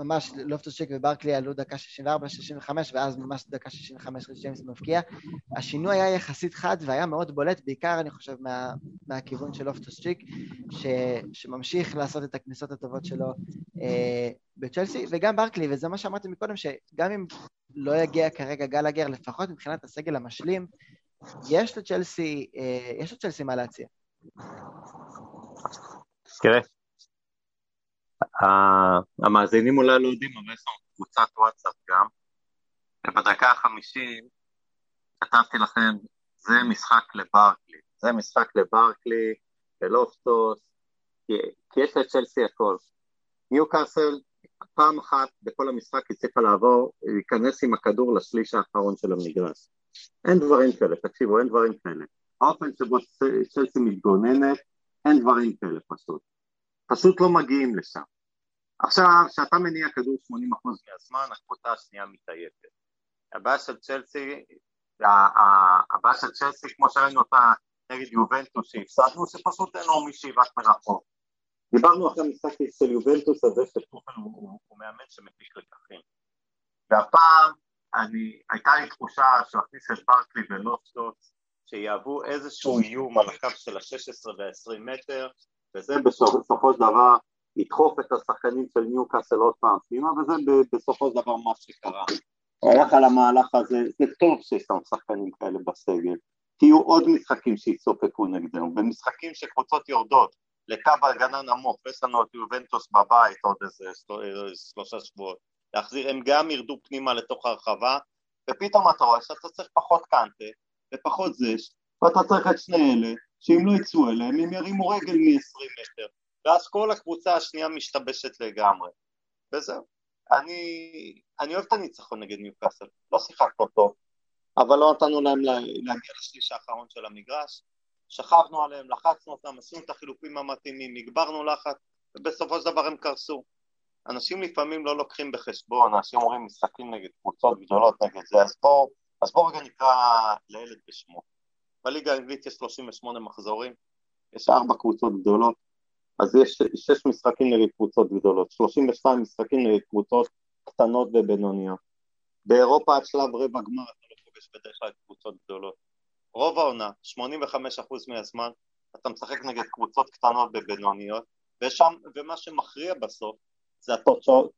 ממש לופטוס צ'ק וברקלי עלו דקה 64-65, ואז ממש דקה 65 ג'יימס מבקיע. השינוי היה יחסית חד והיה מאוד בולט, בעיקר אני חושב מה, מהכיוון של לופטוס צ'יק, שממשיך לעשות את הכניסות הטובות שלו אה, בצ'לסי, וגם ברקלי, וזה מה שאמרתי מקודם, שגם אם לא יגיע כרגע גל הגר, לפחות מבחינת הסגל המשלים, יש לצ'לסי, אה, יש לצ'לסי מה להציע. תראה, המאזינים אולי לא יודעים, אבל יש לנו קבוצת וואטסאפ גם, ובדקה החמישים כתבתי לכם, זה משחק לברקלי, זה משחק לברקלי, ללופטוס, כי, יש לצ'לסי הכל. ניו קאסל, פעם אחת בכל המשחק הצליחה לעבור, להיכנס עם הכדור לשליש האחרון של המגרש. אין דברים כאלה, תקשיבו, אין דברים כאלה. האופן שבו צ'לסי מתגוננת, אין דברים כאלה פשוט. פשוט לא מגיעים לשם. עכשיו, כשאתה מניע כדור 80% מהזמן, הקבוצה השנייה מתעייפת. הבעיה של צ'לסי, הבעיה של צ'לסי, כמו שראינו אותה נגד יובנטוס שהפסדנו, שפשוט אין לו מי שיבט מרחוק. דיברנו אחרי המשחק של יובנטוס על זה שטופל הוא, מאמן שמפיק לקחים. והפעם אני, הייתה לי תחושה שהוא הכניס את ברקלי ולופטוס, שיהוו איזשהו איום על הקו של ה-16 וה-20 מטר, וזה בסופו של דבר לדחוף את השחקנים של ניוקאסל עוד פעם פנימה, וזה בסופו של דבר מה שקרה. הוא הלך על המהלך הזה, זה טוב שיש לנו שחקנים כאלה בסגל. תהיו עוד משחקים שיצופפו נגדנו, במשחקים שקבוצות יורדות לקו הגנה נמוך, ויש לנו את יובנטוס בבית עוד איזה שלושה שבועות, להחזיר, הם גם ירדו פנימה לתוך הרחבה, ופתאום אתה רואה שאתה צריך פחות קנטה ופחות זש, ואתה צריך את שני אלה, שאם לא יצאו אליהם, הם ירימו רגל מ-20 מטר. ואז כל הקבוצה השנייה משתבשת לגמרי. וזהו. אני, אני אוהב את הניצחון נגד ניוקאסל, לא שיחקנו טוב, אבל לא נתנו להם להגיע לשליש האחרון של המגרש, שכבנו עליהם, לחצנו אותם, עשינו את החילופים המתאימים, הגברנו לחץ, ובסופו של דבר הם קרסו. אנשים לפעמים לא לוקחים בחשבון, אנשים אומרים משחקים נגד קבוצות גדולות נגד זה, אז בואו אז בוא רגע נקרא לילד בשמו. בליגה האנגלית יש 38 מחזורים, יש ארבע קבוצות גדולות, אז יש שש משחקים נגד קבוצות גדולות, 32 משחקים נגד קבוצות קטנות ובינוניות. באירופה עד שלב רבע גמר אתה לא פוגש בדרך כלל קבוצות גדולות. רוב העונה, 85% מהזמן, אתה משחק נגד קבוצות קטנות ובינוניות, ושם, ומה שמכריע בסוף זה התוצאות,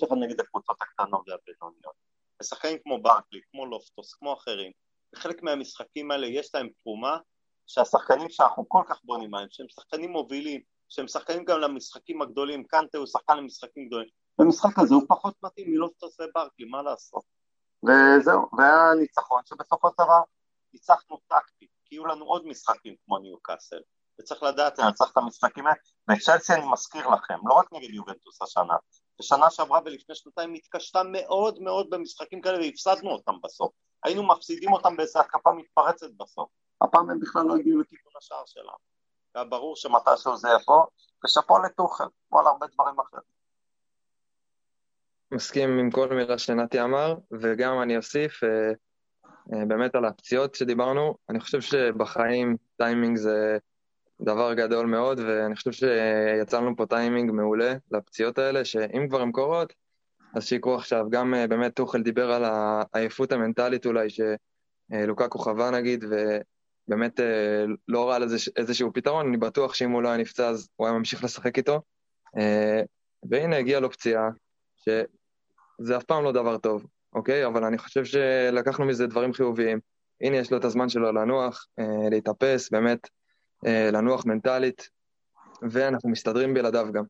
שלך נגד הקבוצות הקטנות והבינוניות. משחקנים כמו ברקלי, כמו לופטוס, כמו אחרים, בחלק מהמשחקים האלה יש להם תרומה שהשחקנים שאנחנו כל כך בונים עליהם, שהם שחקנים מובילים, שהם שחקנים גם למשחקים הגדולים, קנטה הוא שחקן למשחקים גדולים, במשחק הזה הוא פחות מתאים מלופטוס וברקלי, מה לעשות? וזהו, והיה ניצחון שבסופו של דבר ניצחנו טקטית, כי יהיו לנו עוד משחקים כמו ניו קאסל, וצריך לדעת לנצח את המשחקים האלה, וצ'לסי אני מזכיר לכם, לא רק נגד יובנטוס השנה, בשנה שעברה ולפני שנתיים התקשתה מאוד מאוד במשחקים כאלה והפסדנו אותם בסוף, היינו מפסידים אותם באיזו התקפה מתפרצת בסוף, הפעם הם בכלל לא הגיעו לכיוון השער שלנו, היה ברור שמתישהו זה יבוא, ושאפו לטוחל, כמו על הרבה דברים אחרים. מסכים עם כל מילה שנתי אמר, וגם אני אוסיף, אה, אה, באמת על הפציעות שדיברנו, אני חושב שבחיים טיימינג זה דבר גדול מאוד, ואני חושב שיצא לנו פה טיימינג מעולה לפציעות האלה, שאם כבר הן קורות, אז שיקרו עכשיו. גם אה, באמת טוחל דיבר על העייפות המנטלית אולי, שלוקאקו חווה נגיד, ובאמת לא ראה לזה איזשהו פתרון, אני בטוח שאם הוא לא היה נפצע אז הוא היה ממשיך לשחק איתו. והנה הגיעה לו פציעה, שזה אף פעם לא דבר טוב, אוקיי? אבל אני חושב שלקחנו מזה דברים חיוביים. הנה, יש לו את הזמן שלו לנוח, אה, להתאפס, באמת, אה, לנוח מנטלית, ואנחנו מסתדרים בלעדיו גם.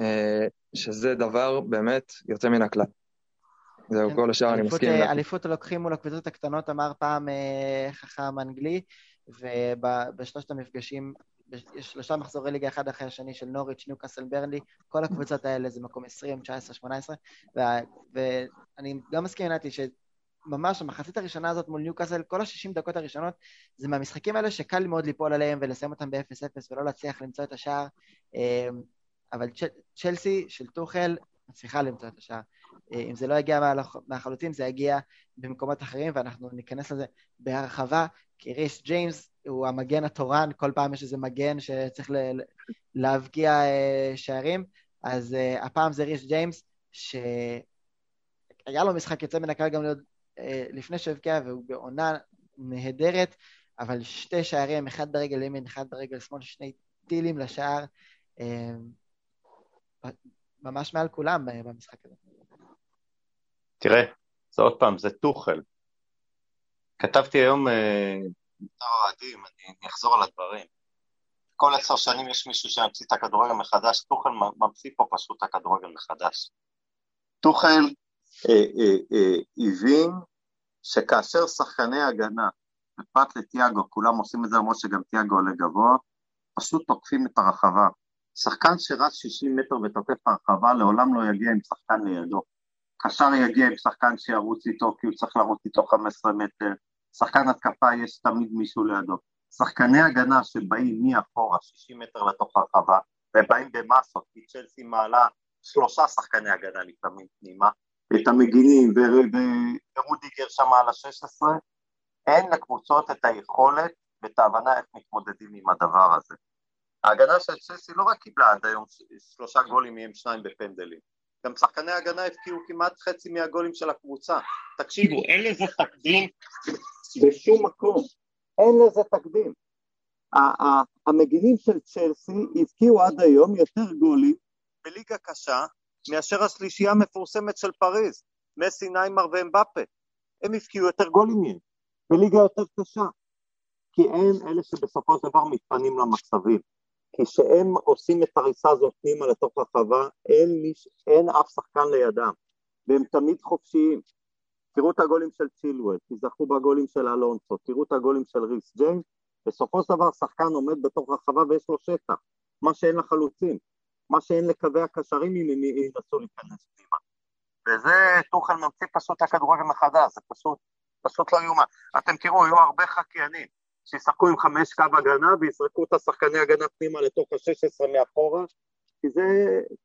אה, שזה דבר באמת יוצא מן הכלל. זהו. כל השאר אני מסכים. אליפות לוקחים מול הקבוצות הקטנות, אמר פעם אה, חכם אנגלי, ובשלושת המפגשים יש שלושה מחזורי ליגה אחד אחרי השני של נוריץ', ניוקאסל, ברנלי, כל הקבוצות האלה זה מקום 20, 19, 18, ואני גם מסכים עם נתי שממש המחצית הראשונה הזאת מול ניוקאסל, כל ה-60 דקות הראשונות, זה מהמשחקים האלה שקל מאוד ליפול עליהם ולסיים אותם ב-0-0 ולא להצליח למצוא את השער, אמ, אבל צ'לסי של טוחל מצליחה למצוא את השער. אה, אם זה לא יגיע מהחלוטין, זה יגיע במקומות אחרים, ואנחנו ניכנס לזה בהרחבה, כי ריס ג'יימס הוא המגן התורן, כל פעם יש איזה מגן שצריך להבקיע אה, שערים, אז uh, הפעם זה ריס ג'יימס, שהיה לו משחק יוצא מן הכלל גם להיות, לפני שהבקיע, והוא בעונה נהדרת, אבל שתי שערים, אחד ברגל ימין, אחד ברגל שמאל, שני טילים לשער, ממש מעל כולם במשחק הזה. תראה, זה עוד פעם, זה טוחל. כתבתי היום בתור אוהדים, אני אחזור על הדברים. כל עשר שנים יש מישהו שימציא את הכדורגל מחדש, טוחל ממציא פה פשוט את הכדורגל מחדש. טוחל אה, אה, אה, הבין שכאשר שחקני הגנה, בפרט לטיאגו, כולם עושים את זה למרות שגם טיאגו עולה גבוה, פשוט תוקפים את הרחבה. שחקן שרץ 60 מטר ותוקף הרחבה לעולם לא יגיע עם שחקן לידו. קשר יגיע עם שחקן שירוץ איתו כי הוא צריך לרוץ איתו 15 מטר, שחקן התקפה יש תמיד מישהו לידו. שחקני הגנה שבאים מאחורה 60 מטר לתוך הרחבה ובאים במסות, כי צ'לסי מעלה שלושה שחקני הגנה לפעמים פנימה, את המגינים ורודיגר שם על ה-16, אין לקבוצות את היכולת ואת ההבנה איך מתמודדים עם הדבר הזה. ההגנה של צ'לסי לא רק קיבלה עד היום שלושה גולים מהם שניים בפנדלים, גם שחקני ההגנה הפקיעו כמעט חצי מהגולים של הקבוצה. תקשיבו, אין לזה תקדים בשום מקום, אין לזה תקדים. המגינים של צ'לסי הבקיעו עד היום יותר גולים בליגה קשה מאשר השלישייה המפורסמת של פריז, מסי, ניימר ואמבפה. הם הבקיעו יותר גולים מהם, בליגה יותר קשה. כי הם אלה שבסופו של דבר מתפנים למצבים. כי כשהם עושים את הריסה הזאת פנימה לתוך הרחבה, אין, מיש, אין אף שחקן לידם, והם תמיד חופשיים. תראו את הגולים של צ'ילואל, תזכרו בגולים של אלונסו, תראו את הגולים של ריס ג'יימס, בסופו של דבר שחקן עומד בתוך הרחבה ויש לו שטח, מה שאין לחלוצים, מה שאין לקווי הקשרים אם הם ינסו להיכנס פנימה. וזה טוחל ממציא פשוט הכדורגל מחדש, זה פשוט, פשוט לא יאומן. אתם תראו, יהיו הרבה חקיינים שישחקו עם חמש קו הגנה ויזרקו את השחקני הגנה פנימה לתוך ה-16 מאחורה, כי זה,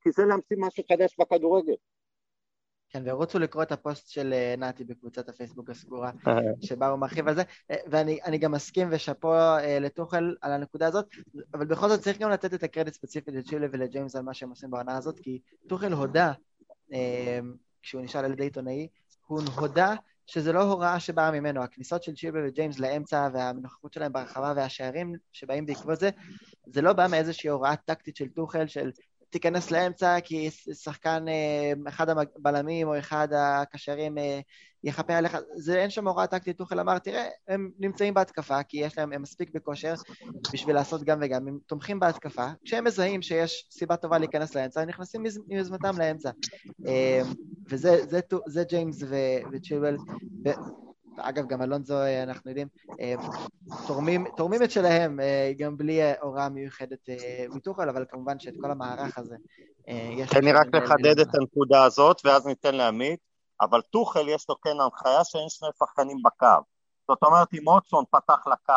כי זה להמציא משהו חדש בכדורגל. כן, ורוצו לקרוא את הפוסט של אה, נתי בקבוצת הפייסבוק הסגורה, שבה הוא מרחיב על זה, אה, ואני גם מסכים ושאפו אה, לטוחל על הנקודה הזאת, אבל בכל זאת צריך גם לתת את הקרדיט ספציפית לצ'ילי ולג'יימס על מה שהם עושים בעונה הזאת, כי טוחל הודה, כשהוא נשאל על ידי עיתונאי, הוא הודה שזה לא הוראה שבאה ממנו, הכניסות של צ'ילה וג'יימס לאמצע והנוכחות שלהם ברחבה והשערים שבאים בעקבות זה, זה לא בא מאיזושהי הוראה טקטית של טוחל של תיכנס לאמצע כי שחקן, אה, אחד הבלמים או אחד הקשרים אה, יחפה עליך, זה אין שם הוראה טקטית, טוחל אמר, תראה, הם נמצאים בהתקפה, כי יש להם, הם מספיק בכושר בשביל לעשות גם וגם, הם תומכים בהתקפה, כשהם מזהים שיש סיבה טובה להיכנס לאמצע, הם נכנסים מיוזמתם לאמצע. אה, וזה זה, זה, ג'יימס וצ'ילואל, אגב, גם אלונזו, אה, אנחנו יודעים, אה, תורמים, תורמים את שלהם אה, גם בלי הוראה מיוחדת מטוחל, אבל כמובן שאת כל המערך הזה יש... תן לי רק לחדד את הנקודה הזאת, ואז ניתן לעמית, אבל טוחל יש לו כן הנחיה שאין שני שחקנים בקו. זאת אומרת, אם אוטסון פתח לקו,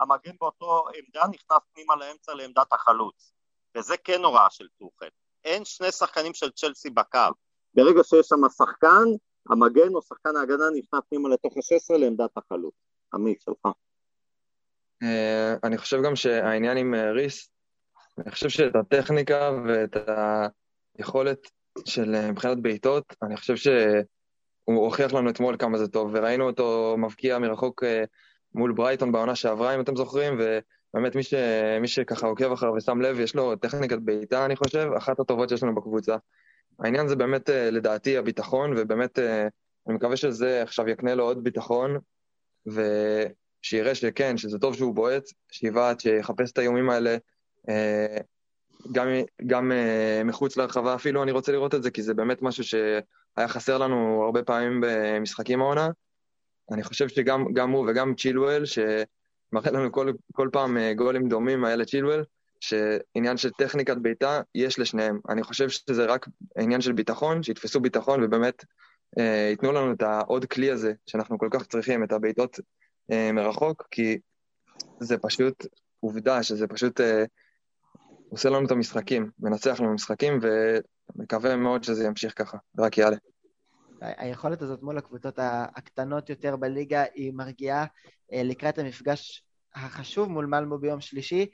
המגן באותו עמדה נכנס פנימה לאמצע לעמדת החלוץ. וזה כן הוראה של טוחל. אין שני שחקנים של צ'לסי בקו. ברגע שיש שם שחקן, המגן או שחקן ההגנה נכנס פנימה לתוך ה-16 לעמדת החלוץ. עמית, שלך. אה, אני חושב גם שהעניין עם אה, ריס, אני חושב שאת הטכניקה ואת היכולת של אה, מבחינת בעיטות, אני חושב שהוא הוכיח לנו אתמול כמה זה טוב, וראינו אותו מבקיע מרחוק מול ברייטון בעונה שעברה, אם אתם זוכרים, ובאמת מי, ש... מי שככה עוקב אחריו ושם לב, יש לו טכניקת בעיטה, אני חושב, אחת הטובות שיש לנו בקבוצה. העניין זה באמת, אה, לדעתי, הביטחון, ובאמת, אה, אני מקווה שזה עכשיו יקנה לו עוד ביטחון, ושיראה שכן, שזה טוב שהוא בועט, שיבעט, שיחפש את האיומים האלה, אה, גם, גם מחוץ להרחבה אפילו, אני רוצה לראות את זה, כי זה באמת משהו שהיה חסר לנו הרבה פעמים במשחקים העונה. אני חושב שגם הוא וגם צ'ילואל, שמראה לנו כל, כל פעם גולים דומים, האלה צ'ילואל, שעניין של טכניקת בעיטה יש לשניהם. אני חושב שזה רק עניין של ביטחון, שיתפסו ביטחון ובאמת אה, ייתנו לנו את העוד כלי הזה שאנחנו כל כך צריכים, את הבעיטות אה, מרחוק, כי זה פשוט עובדה שזה פשוט אה, עושה לנו את המשחקים, מנצח לנו משחקים, ומקווה מאוד שזה ימשיך ככה, רק יעלה. היכולת הזאת מול הקבוצות הקטנות יותר בליגה היא מרגיעה אה, לקראת המפגש החשוב מול מלמו ביום שלישי.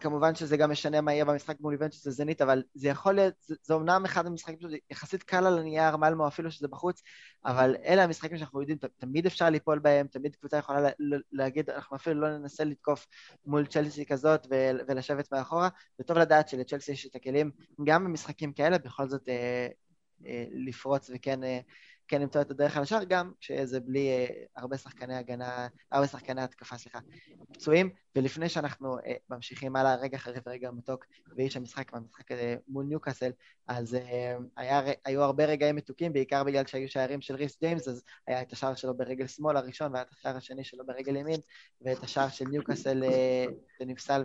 כמובן שזה גם משנה מה יהיה במשחק מול איבנט שזה זנית, אבל זה יכול להיות, זה, זה אומנם אחד המשחקים שזה יחסית קל על הנייר, מלמו אפילו שזה בחוץ, אבל אלה המשחקים שאנחנו יודעים, תמיד אפשר ליפול בהם, תמיד קבוצה יכולה לה, להגיד, אנחנו אפילו לא ננסה לתקוף מול צ'לסי כזאת ולשבת מאחורה, וטוב לדעת שלצ'לסי יש את הכלים, גם במשחקים כאלה, בכל זאת אה, אה, לפרוץ וכן... אה, כן למצוא את הדרך על השאר, גם כשזה בלי אה, הרבה שחקני הגנה, הרבה שחקני התקפה, סליחה, פצועים. ולפני שאנחנו אה, ממשיכים הלאה, רגע אחרי רגע מתוק, ואיש המשחק במשחק הזה מול ניוקאסל, אז אה, היה, היו הרבה רגעים מתוקים, בעיקר בגלל שהיו שערים של ריס ג'יימס, אז היה את השער שלו ברגל שמאל הראשון, והיה את השער השני שלו ברגל ימין, ואת השער של ניוקאסל אה, שנפסל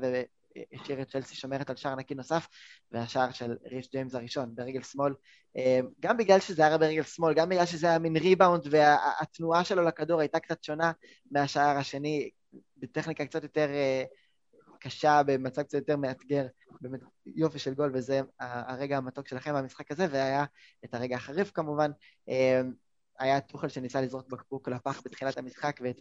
השאיר את צ'לסי שומרת על שער נקי נוסף, והשער של ריש ג'יימס הראשון ברגל שמאל. אה, גם בגלל שזה היה ברגל שמאל, גם בגלל שזה היה מין ריבאונד והתנועה שלו לכדור הייתה קצת שונה מהשער השני, בטכניקה קצת יותר אה, קשה, במצב קצת יותר מאתגר. באמת יופי של גול, וזה הרגע המתוק שלכם במשחק הזה, והיה את הרגע החריף כמובן. היה טוחל שניסה לזרוק בקבוק לפח בתחילת המשחק, ואת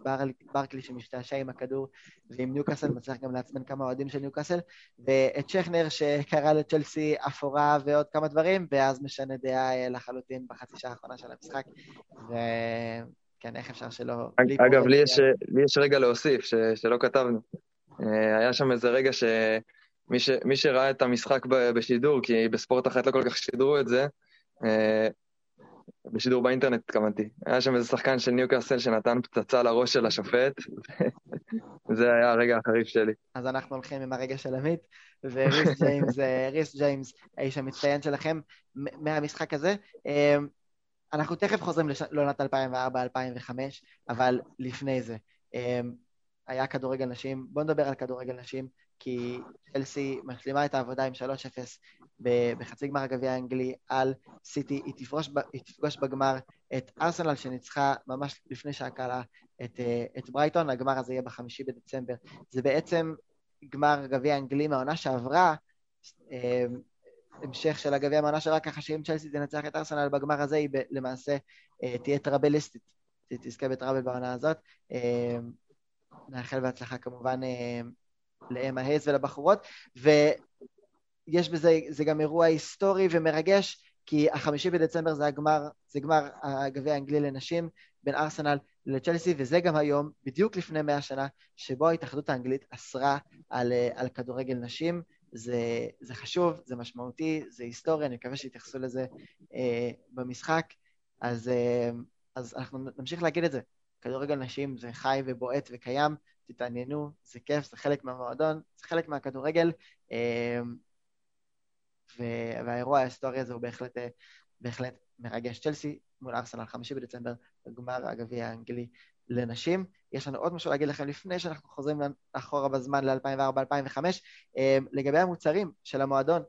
ברקלי שמשתעשע עם הכדור, ועם ניוקאסל, מצליח גם לעצבן כמה אוהדים של ניוקאסל, ואת שכנר שקרא לצ'לסי אפורה ועוד כמה דברים, ואז משנה דעה אה, לחלוטין בחצי שעה האחרונה של המשחק. וכן, איך אפשר שלא... אגב, לי יש, לי יש רגע להוסיף, ש, שלא כתבנו. אה, היה שם איזה רגע שמי ש, שראה את המשחק בשידור, כי בספורט אחת לא כל כך שידרו את זה, אה, בשידור באינטרנט התכוונתי. היה שם איזה שחקן של ניוקאסל שנתן פצצה לראש של השופט, זה היה הרגע החריף שלי. אז אנחנו הולכים עם הרגע של עמית, וריס ג'יימס, אה, ריס ג'יימס, האיש המצטיין שלכם מהמשחק הזה. אמ, אנחנו תכף חוזרים לעונת 2004-2005, אבל לפני זה, אמ, היה כדורגל נשים, בואו נדבר על כדורגל נשים. כי צ'לסי משלימה את העבודה עם 3-0 בחצי גמר הגביע האנגלי על סיטי, היא תפגוש, היא תפגוש בגמר את ארסנל שניצחה ממש לפני שעה קלה את, את ברייטון, הגמר הזה יהיה בחמישי בדצמבר. זה בעצם גמר גביע האנגלי מהעונה שעברה, המשך של הגביע מהעונה שעברה, ככה שאם צ'לסי תנצח את ארסנל בגמר הזה, היא למעשה תהיה טראבליסטית, תזכה בטראבל בעונה הזאת. נאחל בהצלחה כמובן לאמה הייז ולבחורות, ויש בזה, זה גם אירוע היסטורי ומרגש, כי החמישי בדצמבר זה הגמר, זה גמר הגביע האנגלי לנשים בין ארסנל לצ'לסי, וזה גם היום, בדיוק לפני מאה שנה, שבו ההתאחדות האנגלית אסרה על, על כדורגל נשים. זה, זה חשוב, זה משמעותי, זה היסטוריה, אני מקווה שיתייחסו לזה אה, במשחק. אז, אה, אז אנחנו נמשיך להגיד את זה. כדורגל נשים זה חי ובועט וקיים, תתעניינו, זה כיף, זה חלק מהמועדון, זה חלק מהכדורגל, אמ, והאירוע ההיסטורי הזה הוא בהחלט, אה, בהחלט מרגש. צ'לסי מול ארסנל, חמישי בדצמבר, בגמר הגביע האנגלי לנשים. יש לנו עוד משהו להגיד לכם לפני שאנחנו חוזרים אחורה בזמן ל-2004-2005, אמ, לגבי המוצרים של המועדון.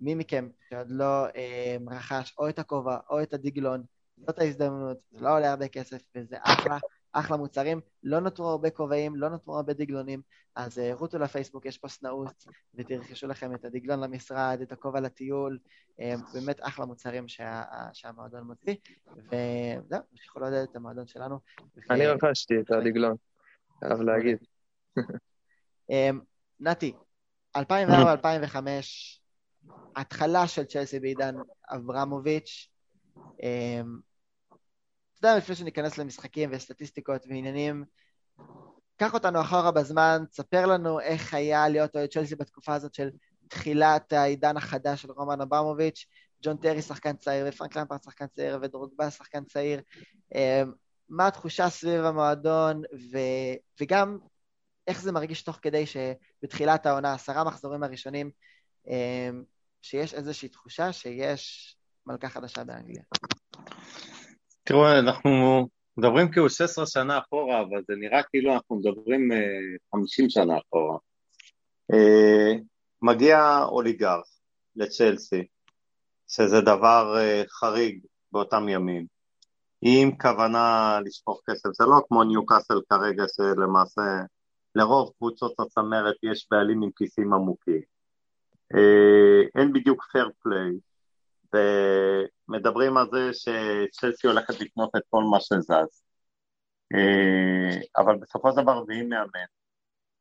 מי מכם שעוד לא אמ, רכש או את הכובע או את הדגלון, זאת ההזדמנות, זה לא עולה הרבה כסף וזה אחלה. אחלה מוצרים, לא נותרו הרבה כובעים, לא נותרו הרבה דגלונים, אז uh, רותו לפייסבוק, יש פוסט נעוץ, ותרכשו לכם את הדגלון למשרד, את הכובע לטיול, um, באמת אחלה מוצרים שה, שהמועדון מוציא, וזהו, תמשיכו לעודד את המועדון שלנו. אני רכשתי את הדגלון, חייב להגיד. um, נתי, 2004-2005, התחלה של צ'לסי בעידן אברמוביץ', יודע, לפני שניכנס למשחקים וסטטיסטיקות ועניינים, קח אותנו אחורה בזמן, תספר לנו איך היה להיות אוהד צ'לסי בתקופה הזאת של תחילת העידן החדש של רומן אברמוביץ', ג'ון טרי שחקן צעיר, ופרנק למפרד שחקן צעיר, ודרוגבה שחקן צעיר. אמ, מה התחושה סביב המועדון, ו... וגם איך זה מרגיש תוך כדי שבתחילת העונה, עשרה מחזורים הראשונים, אמ, שיש איזושהי תחושה שיש מלכה חדשה באנגליה. תראו, אנחנו מדברים כאילו 16 שנה אחורה, אבל זה נראה כאילו אנחנו מדברים 50 אה, שנה אחורה. אה, מגיע אוליגרך לצ'לסי, שזה דבר אה, חריג באותם ימים, עם כוונה לשפוך כסף, זה לא כמו ניו קאסל כרגע שלמעשה לרוב קבוצות הצמרת יש בעלים עם כיסים עמוקים. אין בדיוק פייר פליי, ומדברים על זה שצ'לסי הולכת לקנות את כל מה שזז. אה, אבל בסופו של דבר מביאים מאמן,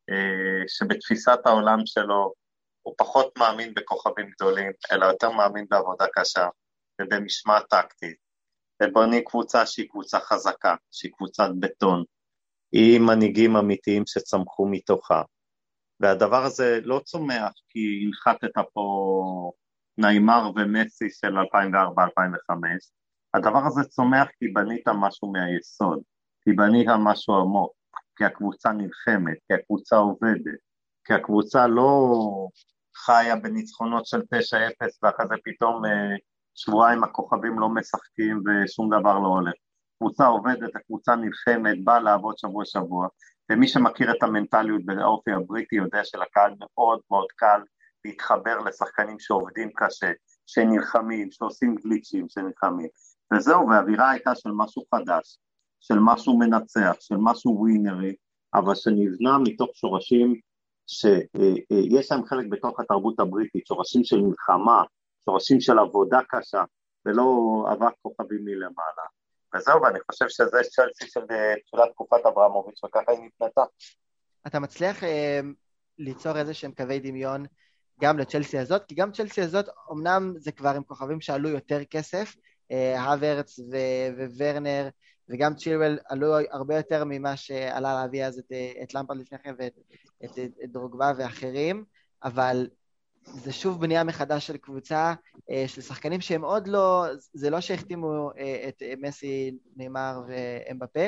אה, שבתפיסת העולם שלו הוא פחות מאמין בכוכבים גדולים, אלא יותר מאמין בעבודה קשה ובמשמעת טקטית, ובונים קבוצה שהיא קבוצה חזקה, שהיא קבוצת בטון, עם מנהיגים אמיתיים שצמחו מתוכה. והדבר הזה לא צומח כי הנחתת פה ניימר ומסי של 2004-2005, הדבר הזה צומח כי בנית משהו מהיסוד, כי בנית משהו עמוק, כי הקבוצה נלחמת, כי הקבוצה עובדת, כי הקבוצה לא חיה בניצחונות של 9-0 ואחרי זה פתאום אה, שבועיים הכוכבים לא משחקים ושום דבר לא הולך. הקבוצה עובדת, הקבוצה נלחמת, באה לעבוד שבוע שבוע, ומי שמכיר את המנטליות באופי הבריטי יודע שלקהל מאוד מאוד קל להתחבר לשחקנים שעובדים קשה, שנלחמים, שעושים גליצ'ים, שנלחמים. וזהו, והאווירה הייתה של משהו חדש, של משהו מנצח, של משהו ווינרי, אבל שנבנה מתוך שורשים שיש להם חלק בתוך התרבות הבריטית, שורשים של מלחמה, שורשים של עבודה קשה, ולא אבק כוכבים מלמעלה. וזהו, ואני חושב שזה צ'לסי של תחילת תקופת אברמוביץ', וככה היא נתנתה. אתה מצליח אה, ליצור איזה שהם קווי דמיון גם לצ'לסי הזאת, כי גם צ'לסי הזאת, אמנם זה כבר עם כוכבים שעלו יותר כסף, הוורץ אה, וורנר וגם צ'ילואל עלו הרבה יותר ממה שעלה להביא אז את, את למפרד לפני כן ואת את, את, את דרוגבה ואחרים, אבל זה שוב בנייה מחדש של קבוצה אה, של שחקנים שהם עוד לא, זה לא שהחתימו אה, את מסי, נאמר ואמבפה,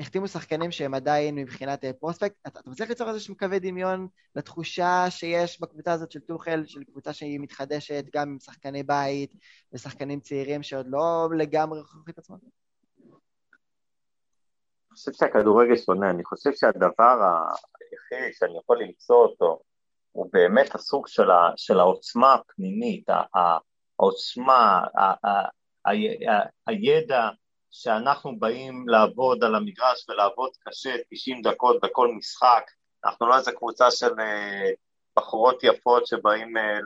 החתימו שחקנים שהם עדיין מבחינת אה, פרוספקט. אתה, אתה מצליח ליצור איזשהו קווי דמיון לתחושה שיש בקבוצה הזאת של טוחל, של קבוצה שהיא מתחדשת גם עם שחקני בית ושחקנים צעירים שעוד לא לגמרי הוכיחו את עצמם? אני חושב שהכדורגל שונה, אני חושב שהדבר היחיד שאני יכול למצוא אותו, הוא באמת הסוג של, ה, של העוצמה הפנימית, העוצמה, הידע שאנחנו באים לעבוד על המגרש ולעבוד קשה 90 דקות בכל משחק, אנחנו לא איזה קבוצה של אה, בחורות יפות שבאים אה,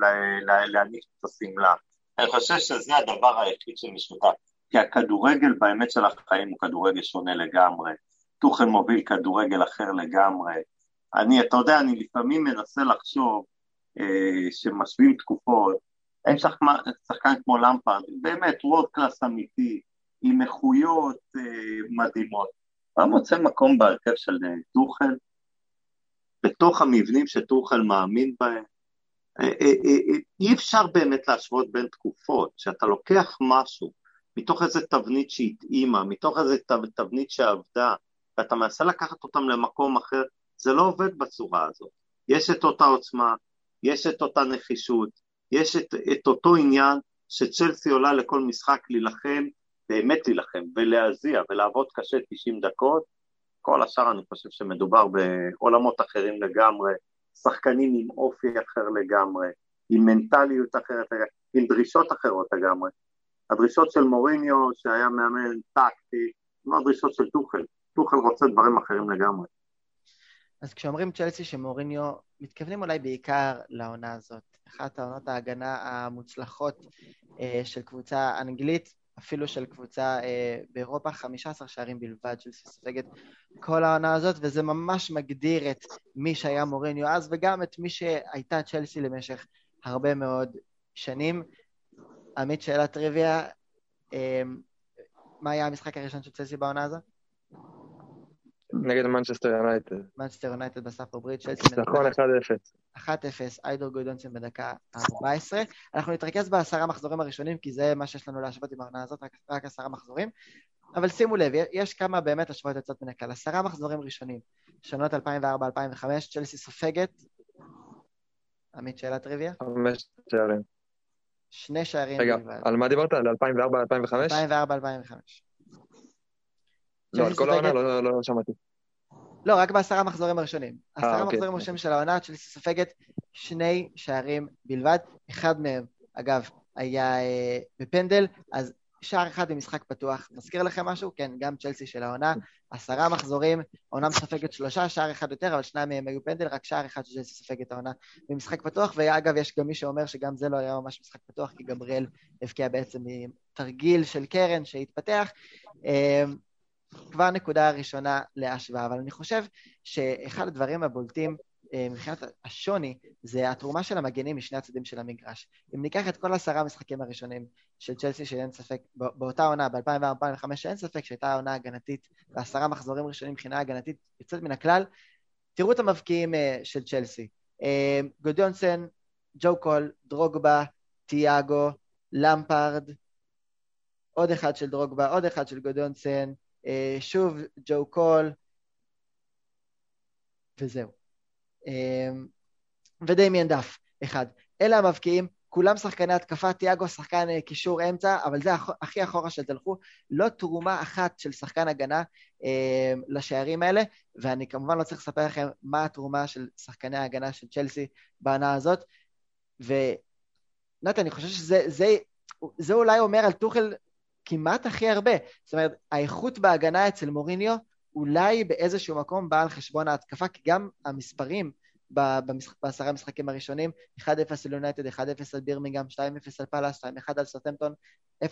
להניף את השמלה. אני חושב שזה הדבר היחיד שמשותף, כי הכדורגל באמת של החיים הוא כדורגל שונה לגמרי. טוחן מוביל כדורגל אחר לגמרי. אני, אתה יודע, אני לפעמים מנסה לחשוב אה, שמשווים תקופות, אין שחקן, כמו למפרד, באמת וורד קלאס אמיתי, עם איכויות אה, מדהימות. הוא מוצא מקום בהרכב של אה, טוחל, בתוך המבנים שטוחל מאמין בהם. אה, אי אפשר באמת להשוות בין תקופות, שאתה לוקח משהו מתוך איזה תבנית שהתאימה, מתוך איזה תבנית שעבדה, ואתה מנסה לקחת אותם למקום אחר, זה לא עובד בצורה הזאת. יש את אותה עוצמה, יש את אותה נחישות, יש את, את אותו עניין שצ'לסי עולה לכל משחק להילחם, באמת להילחם, ולהזיע ולעבוד קשה 90 דקות, כל השאר אני חושב שמדובר בעולמות אחרים לגמרי, שחקנים עם אופי אחר לגמרי, עם מנטליות אחרת לגמרי, עם דרישות אחרות לגמרי. הדרישות של מוריניו, שהיה מאמן טקטי, לא הדרישות של טוחל. טוחל רוצה דברים אחרים לגמרי. אז כשאומרים צ'לסי שמוריניו, מתכוונים אולי בעיקר לעונה הזאת. אחת העונות ההגנה המוצלחות אה, של קבוצה אנגלית, אפילו של קבוצה אה, באירופה, 15 שערים בלבד של ספגת כל העונה הזאת, וזה ממש מגדיר את מי שהיה מוריניו אז, וגם את מי שהייתה צ'לסי למשך הרבה מאוד שנים. עמית, שאלת טריוויה, אה, מה היה המשחק הראשון של צ'לסי בעונה הזאת? נגד מנצ'סטר יונייטד. מנצ'סטר יונייטד בסטמפורד ברידג', צ'לסי. נכון, 1-0. 1-0, איידור גודיונסן בדקה 14. אנחנו נתרכז בעשרה מחזורים הראשונים, כי זה מה שיש לנו להשוות עם העונה הזאת, רק, רק עשרה מחזורים. אבל שימו לב, יש כמה באמת השוואות יוצאות מן הכלל. עשרה מחזורים ראשונים, שנות 2004-2005, צ'לסי סופגת. עמית, שאלת טריוויה? חמש שערים. שני שערים רגע, על מה דיברת? על 2004-2005? 2004-2005. לא, על כל העונה לא, לא, לא שמעתי. לא, רק בעשרה המחזורים הראשונים. אה, עשרה אוקיי. מחזורים ראשונים של העונה, צ'לסי סופגת שני שערים בלבד. אחד מהם, אגב, היה אה, בפנדל, אז שער אחד במשחק פתוח. מזכיר לכם משהו? כן, גם צ'לסי של העונה. עשרה מחזורים, העונה מספגת שלושה, שער אחד יותר, אבל שניים מהם היו פנדל, רק שער אחד שצ'לסי סופגת העונה במשחק פתוח. ואגב, יש גם מי שאומר שגם זה לא היה ממש משחק פתוח, כי גבריאל הבקיע בעצם מתרגיל של קרן שהתפתח. כבר נקודה ראשונה להשוואה, אבל אני חושב שאחד הדברים הבולטים אה, מבחינת השוני זה התרומה של המגנים משני הצדדים של המגרש. אם ניקח את כל עשרה המשחקים הראשונים של צ'לסי שאין ספק, באותה עונה, ב-2004-2005, שאין ספק שהייתה עונה הגנתית ועשרה מחזורים ראשונים מבחינה הגנתית יוצאת מן הכלל, תראו את המבקיעים אה, של צ'לסי. אה, גודיונסן, ג'ו קול, דרוגבה, תיאגו, למפארד, עוד אחד של דרוגבה, עוד אחד של גודיונסן, שוב ג'ו קול, וזהו. אה, ודמיאן דף, אחד. אלה המבקיעים, כולם שחקני התקפה, תיאגו שחקן אה, קישור אמצע, אבל זה הכי אחורה שתלכו. לא תרומה אחת של שחקן הגנה אה, לשערים האלה, ואני כמובן לא צריך לספר לכם מה התרומה של שחקני ההגנה של צ'לסי בעונה הזאת. ונתן, אני חושב שזה זה, זה אולי אומר על טוחל כמעט הכי הרבה. זאת אומרת, האיכות בהגנה אצל מוריניו אולי באיזשהו מקום באה על חשבון ההתקפה, כי גם המספרים בעשרה המשחקים הראשונים, 1-0 על יונייטד, 1-0 על בירמינגהם, 2-0 על פאלאס, 2-1 על סרטמפטון, 0-0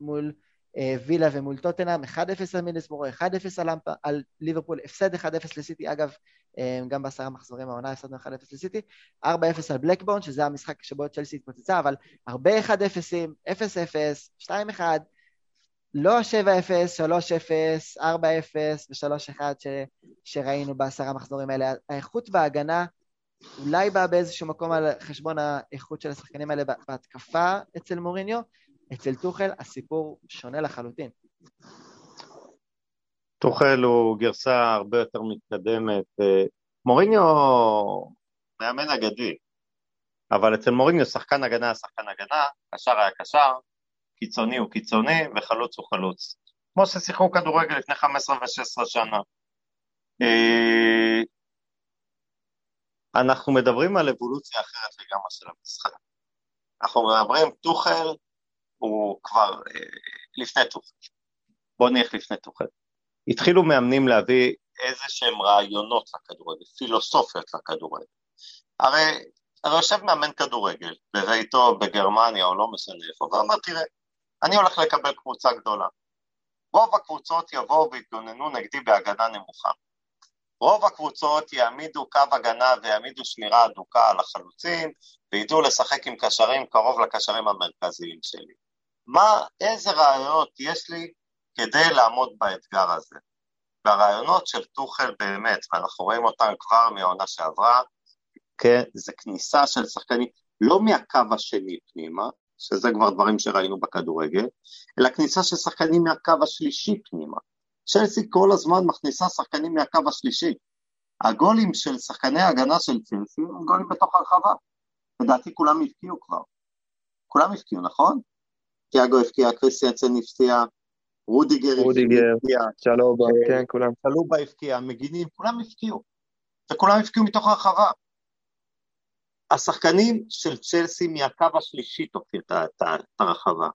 מול אה, וילה ומול טוטנאם, 1-0 על מידסבורו, 1-0 על, על ליברפול, הפסד 1-0 לסיטי, אגב, אה, גם בעשרה מחזורים העונה הפסדנו 1-0 לסיטי, 4-0 על בלקבורן, שזה המשחק שבו צ'לסי התפוצצה, אבל הרבה 1-0, 0-0, 2-1, לא 7-0, 3-0, 4-0 ו-3-1 ש... שראינו בעשרה מחזורים האלה. האיכות בהגנה אולי באה באיזשהו מקום על חשבון האיכות של השחקנים האלה בהתקפה אצל מוריניו, אצל טוחל הסיפור שונה לחלוטין. טוחל הוא גרסה הרבה יותר מתקדמת. מוריניו מאמן אגדי, אבל אצל מוריניו שחקן הגנה שחקן הגנה, קשר היה קשר, קיצוני הוא קיצוני וחלוץ הוא חלוץ. כמו ששיחקו כדורגל לפני 15 ו-16 שנה. אה, אנחנו מדברים על אבולוציה אחרת לגמרי של המשחק. אנחנו מדברים, טוחל הוא כבר אה, לפני טוחל. בוא נלך לפני טוחל. התחילו מאמנים להביא איזה שהם רעיונות לכדורגל, פילוסופיות לכדורגל. הרי, הרי יושב מאמן כדורגל בביתו בגרמניה או לא משנה איפה, ואומר, תראה, אני הולך לקבל קבוצה גדולה. רוב הקבוצות יבואו ויתגוננו נגדי בהגנה נמוכה. רוב הקבוצות יעמידו קו הגנה ויעמידו שמירה אדוקה על החלוצים וידעו לשחק עם קשרים קרוב לקשרים המרכזיים שלי. מה, איזה רעיונות יש לי כדי לעמוד באתגר הזה? והרעיונות של טוחל באמת, ואנחנו רואים אותם כבר מהעונה שעברה, כן, זה כניסה של שחקנים לא מהקו השני פנימה, שזה כבר דברים שראינו בכדורגל, אלא כניסה של שחקנים מהקו השלישי פנימה. צ'לסי כל הזמן מכניסה שחקנים מהקו השלישי. הגולים של שחקני ההגנה של צ'לסי הם גולים בתוך הרחבה. לדעתי כולם הבקיעו כבר. כולם הבקיעו, נכון? תיאגו הבקיע, קריסטיאנסן הפתיע, רודיגר הבקיע, צ'לובה, אה, כן, כולם. צ'לובה הבקיע, מגינים, כולם הבקיעו. וכולם הבקיעו מתוך הרחבה. השחקנים של צ'לסי מהקו השלישי תוקפים את הרחבה.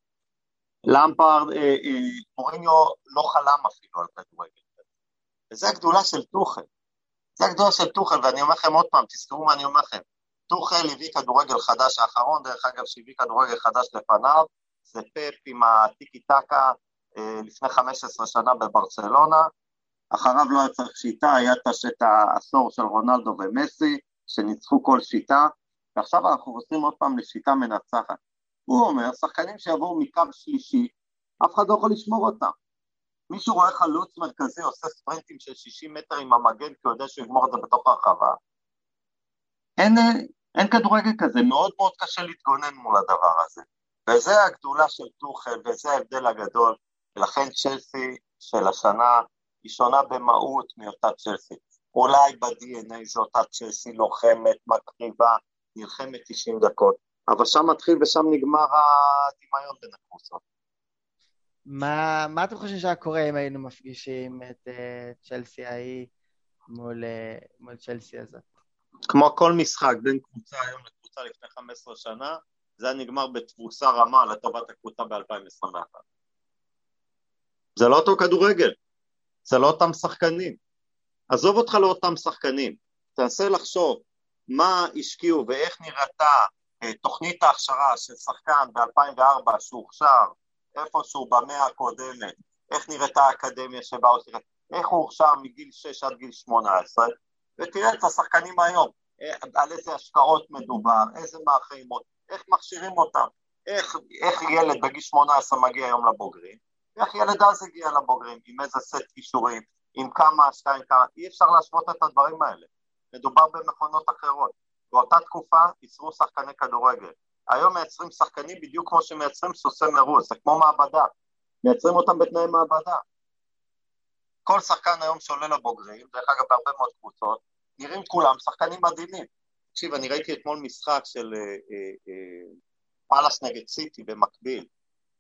למפרד, אה, אה, מוריניו לא חלם אפילו על כדורגל. וזו הגדולה של טוחל. זו הגדולה של טוחל, ואני אומר לכם עוד פעם, תזכרו מה אני אומר לכם. טוחל הביא כדורגל חדש האחרון, דרך אגב, שהביא כדורגל חדש לפניו, זה פפ עם הטיקי טקה אה, לפני 15 שנה בברצלונה. אחריו לא היה צריך שיטה, היה את העשור של רונלדו ומסי, שניצחו כל שיטה, ועכשיו אנחנו חוזרים עוד פעם לשיטה מנצחת. הוא אומר, שחקנים שיבואו מקו שלישי, אף אחד לא יכול לשמור אותם. מישהו רואה חלוץ מרכזי עושה ספרינטים של 60 מטר עם המגן כי הוא יודע שהוא יגמור את זה בתוך הרחבה. אין, אין כדורגל כזה, מאוד מאוד קשה להתגונן מול הדבר הזה. וזה הגדולה של טוחל, וזה ההבדל הגדול, ולכן צ'לסי של השנה היא שונה במהות מאותה צ'לסי. אולי ב-DNA זו אותה צ'לסי לוחמת, מקריבה, נלחמת 90 דקות, אבל שם מתחיל ושם נגמר הדמיון בין הקבוצות. מה, מה אתם חושבים שהיה קורה אם היינו מפגישים את uh, צ'לסי ההיא מול, uh, מול צ'לסי הזאת? כמו כל משחק בין קבוצה היום לקבוצה לפני 15 שנה, זה היה נגמר בתבוסה רמה לטובת הקבוצה ב-2021. זה לא אותו כדורגל, זה לא אותם שחקנים. עזוב אותך לאותם שחקנים, תנסה לחשוב מה השקיעו ואיך נראתה אה, תוכנית ההכשרה של שחקן ב-2004 שהוכשר איפשהו במאה הקודמת, איך נראתה האקדמיה שבה הוא שיחק, איך הוא הוכשר מגיל 6 עד גיל 18, ותראה את השחקנים היום, אה, על איזה השקעות מדובר, איזה מערכי איך מכשירים אותם, איך, איך ילד בגיל 18 מגיע היום לבוגרים, איך ילד אז הגיע לבוגרים, עם איזה סט כישורים, עם כמה השקעה, כמה, אי אפשר להשוות את הדברים האלה. מדובר במכונות אחרות. באותה תקופה ייצרו שחקני כדורגל. היום מייצרים שחקנים בדיוק כמו שמייצרים סוסי מרוץ, זה כמו מעבדה. מייצרים אותם בתנאי מעבדה. כל שחקן היום שעולה לבוגרים, דרך אגב בהרבה מאוד קבוצות, נראים כולם שחקנים מדהימים. תקשיב, אני ראיתי אתמול משחק של אה, אה, אה, פאלאס נגד סיטי במקביל.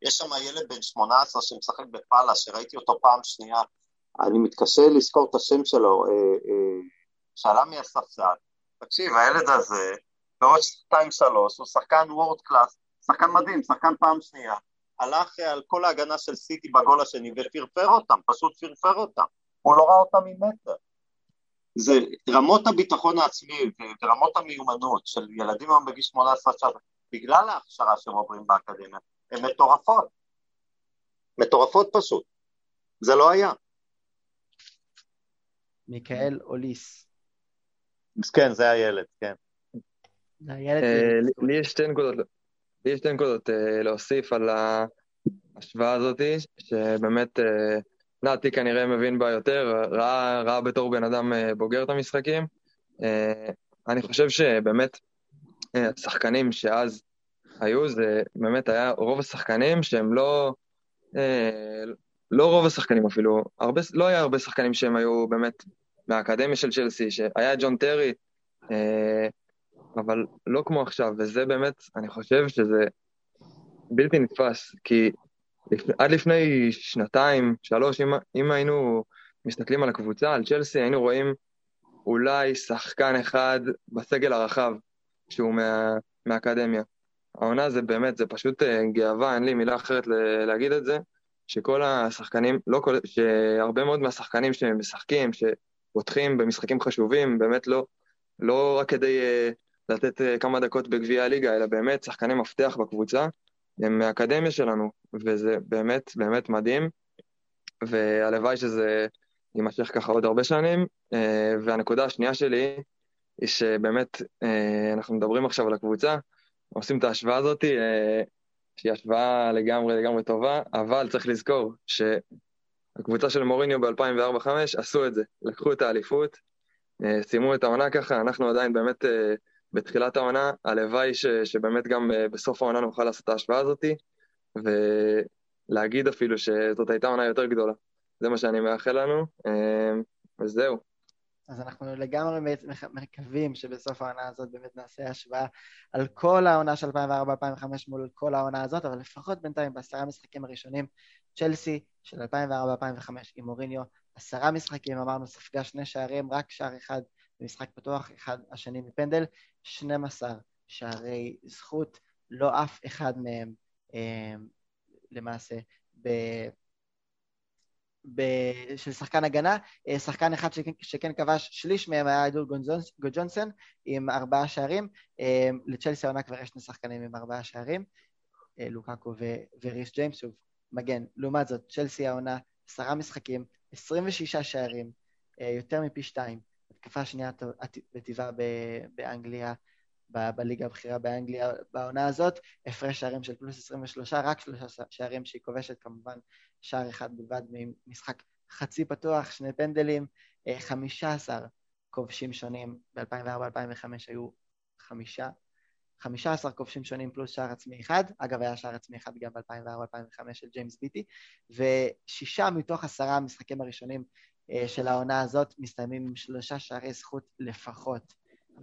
יש שם ילד בן 18 שמשחק בפאלאס, שראיתי אותו פעם שנייה. אני מתקשה לזכור את השם שלו. אה, אה, מהספסל, תקשיב, הילד הזה, בעוד שתיים שלוש, הוא שחקן world class, שחקן מדהים, שחקן פעם שנייה, הלך על כל ההגנה של סיטי בגול השני ופרפר אותם, פשוט פרפר אותם, הוא לא ראה אותם ממטר. זה רמות הביטחון העצמי ורמות המיומנות של ילדים היום בגיל 18 עכשיו, בגלל ההכשרה שהם עוברים באקדמיה, הן מטורפות. מטורפות פשוט. זה לא היה. מיכאל אוליס. כן, זה הילד, כן. זה הילד... אה, לי יש שתי נקודות, לי יש שתי נקודות אה, להוסיף על ההשוואה הזאת, שבאמת אה, נתי כנראה מבין בה יותר, ראה, ראה בתור בן אדם בוגר את המשחקים. אני חושב שבאמת השחקנים שאז היו, זה באמת היה רוב השחקנים שהם לא, לא רוב השחקנים אפילו, הרבה, לא היה הרבה שחקנים שהם היו באמת מהאקדמיה של צ'לסי, שהיה ג'ון טרי, אה, אבל לא כמו עכשיו, וזה באמת, אני חושב שזה בלתי נתפס, כי. עד לפני שנתיים, שלוש, אם, אם היינו מסתכלים על הקבוצה, על צ'לסי, היינו רואים אולי שחקן אחד בסגל הרחב, שהוא מה, מהאקדמיה. העונה זה באמת, זה פשוט אה, גאווה, אין לי מילה אחרת להגיד את זה, שכל השחקנים, לא כל, שהרבה מאוד מהשחקנים שמשחקים, שפותחים במשחקים חשובים, באמת לא, לא רק כדי uh, לתת uh, כמה דקות בגביע הליגה, אלא באמת שחקני מפתח בקבוצה, הם מהאקדמיה שלנו, וזה באמת באמת מדהים, והלוואי שזה יימשך ככה עוד הרבה שנים. Uh, והנקודה השנייה שלי, היא שבאמת uh, אנחנו מדברים עכשיו על הקבוצה, עושים את ההשוואה הזאת, uh, שהיא השוואה לגמרי לגמרי טובה, אבל צריך לזכור שהקבוצה של מוריניו ב-2004-2005 עשו את זה, לקחו את האליפות, אה, סיימו את העונה ככה, אנחנו עדיין באמת אה, בתחילת העונה, הלוואי ש, שבאמת גם אה, בסוף העונה נוכל לעשות את ההשוואה הזאת, ולהגיד אפילו שזאת הייתה עונה יותר גדולה. זה מה שאני מאחל לנו, וזהו. אז אנחנו לגמרי מקווים שבסוף העונה הזאת באמת נעשה השוואה על כל העונה של 2004-2005 מול כל העונה הזאת, אבל לפחות בינתיים בעשרה המשחקים הראשונים, צ'לסי של 2004-2005 עם מוריניו, עשרה משחקים, אמרנו, ספגה שני שערים, רק שער אחד במשחק פתוח, אחד השני מפנדל, 12 שערי זכות, לא אף אחד מהם אה, למעשה ב... ב- של שחקן הגנה, אה, שחקן אחד שכן, שכן כבש שליש מהם היה איידול גוג'ונסון עם ארבעה שערים, אה, לצ'לסי העונה כבר יש שני שחקנים עם ארבעה שערים, אה, לוקאקו ו- וריס ג'יימס, שוב, מגן. לעומת זאת, צ'לסי העונה עשרה משחקים, 26 שערים, יותר מפי שתיים, התקפה שנייה בטבעה באנגליה, ב- בליגה הבכירה באנגליה בעונה הזאת, הפרש שערים של פלוס 23, רק שלושה שערים שהיא כובשת כמובן שער אחד בלבד ממשחק חצי פתוח, שני פנדלים, 15 אה, כובשים שונים, ב-2004-2005 היו חמישה, 15 כובשים שונים פלוס שער עצמי אחד, אגב היה שער עצמי אחד גם ב-2004-2005 של ג'יימס ביטי, ושישה מתוך עשרה המשחקים הראשונים אה, של העונה הזאת מסתיימים עם שלושה שערי זכות לפחות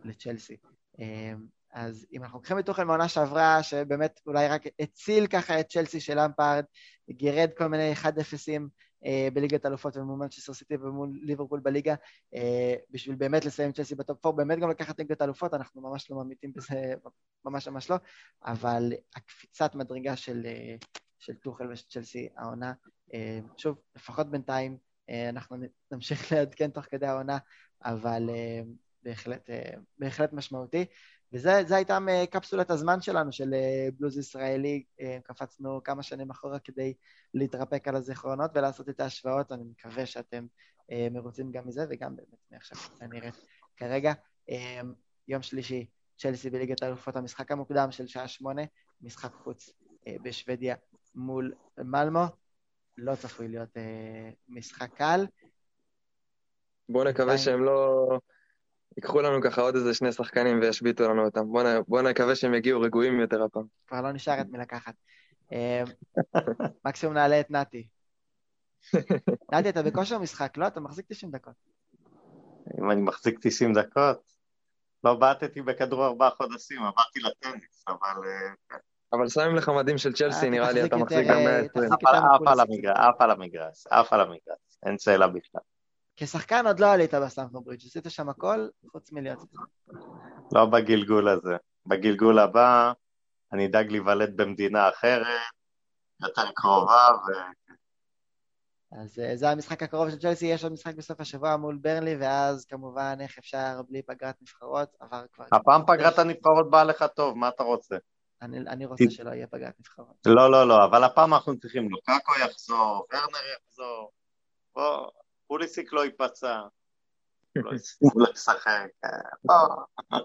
לצ'לסי. אה, אז אם אנחנו לוקחים את תוכל מעונה שעברה, שבאמת אולי רק הציל ככה את צ'לסי של אמפארד, גירד כל מיני 1-0ים אה, בליגת אלופות ומול מנצ'סטר סיטי ומול ליברפול בליגה, אה, בשביל באמת לסיים צ'לסי ב top 4, באמת גם לקחת ליגת אלופות, אנחנו ממש לא ממעיטים בזה, ממש ממש לא, אבל הקפיצת מדרגה של, אה, של טוחל צ'לסי העונה, שוב, לפחות בינתיים, אנחנו נמשיך לעדכן תוך כדי העונה, אבל בהחלט, אה, בהחלט משמעותי. וזה הייתה קפסולת הזמן שלנו, של אה, בלוז ישראלי. אה, קפצנו כמה שנים אחורה כדי להתרפק על הזיכרונות ולעשות את ההשוואות. אני מקווה שאתם מרוצים גם מזה, וגם באמת מעכשיו כנראה כרגע. יום שלישי, צ'לסי בליגת האלופות, המשחק המוקדם של שעה שמונה, משחק חוץ בשוודיה מול מלמו. לא צפוי להיות משחק קל. בואו נקווה שהם לא... ייקחו לנו ככה עוד איזה שני שחקנים וישביתו לנו אותם. בוא, נ... בוא נקווה שהם יגיעו רגועים יותר הפעם. כבר לא נשאר את מי לקחת. אה, מקסימום נעלה את נתי. נתי, אתה בכושר משחק, לא? אתה מחזיק 90 דקות. אם אני מחזיק 90 דקות, לא בעטתי בכדור ארבעה חודשים, עברתי לטניס, אבל... אה, כן. אבל שמים לך מדים של צ'לסי, אה, נראה לי אתה מחזיק גם 120. עף על המגרש, עף על המגרש, אין שאלה בכלל. כשחקן עוד לא עלית בסטמפורד ברידג', עשית שם הכל חוץ מלהיות לא בגלגול הזה. בגלגול הבא אני אדאג להיוולד במדינה אחרת, יותר קרובה ו... אז אה, זה המשחק הקרוב של צ'לסי, יש עוד משחק בסוף השבוע מול ברלי, ואז כמובן איך אפשר בלי פגרת נבחרות, עבר כבר... הפעם פגרת הנבחרות באה לך טוב, מה אתה רוצה? אני, אני רוצה שלא יהיה פגרת נבחרות. לא, לא, לא, אבל הפעם אנחנו צריכים, לוקקו יחזור, ורנר יחזור, בוא, פוליסיק לא ייפצע, לא ישחק, אה,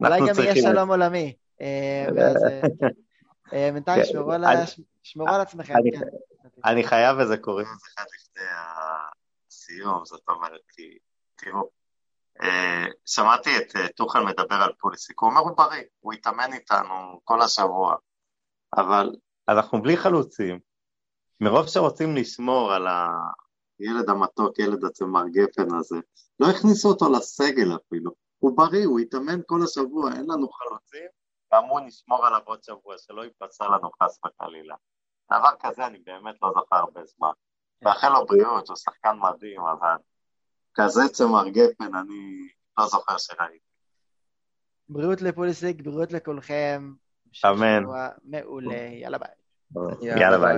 אולי גם יהיה שלום עולמי. אה, אה, בינתיים כן. שמרו על עצמכם. כן. אני חייב איזה קוראים לזה אחד לפני הסיום, זאת אומרת, כי תראו, שמעתי את טוחל מדבר על פוליסיק, הוא אומר הוא בריא, הוא התאמן איתנו כל השבוע, אבל אנחנו בלי חלוצים, מרוב שרוצים לשמור על ילד המתוק, ילד הצמר גפן הזה, לא הכניסו אותו לסגל אפילו. הוא בריא, הוא התאמן כל השבוע, אין לנו חלוצים, ואמרו נשמור עליו עוד שבוע, שלא ייפצע לנו חס וחלילה. דבר כזה אני באמת לא זוכר הרבה זמן. מאחל לו בריאות, הוא שחקן מדהים, אבל כזה צמר גפן, אני לא זוכר שראיתי. בריאות לפוליסיק, בריאות לכולכם. אמן. שבוע מעולה, יאללה ביי. יאללה ביי.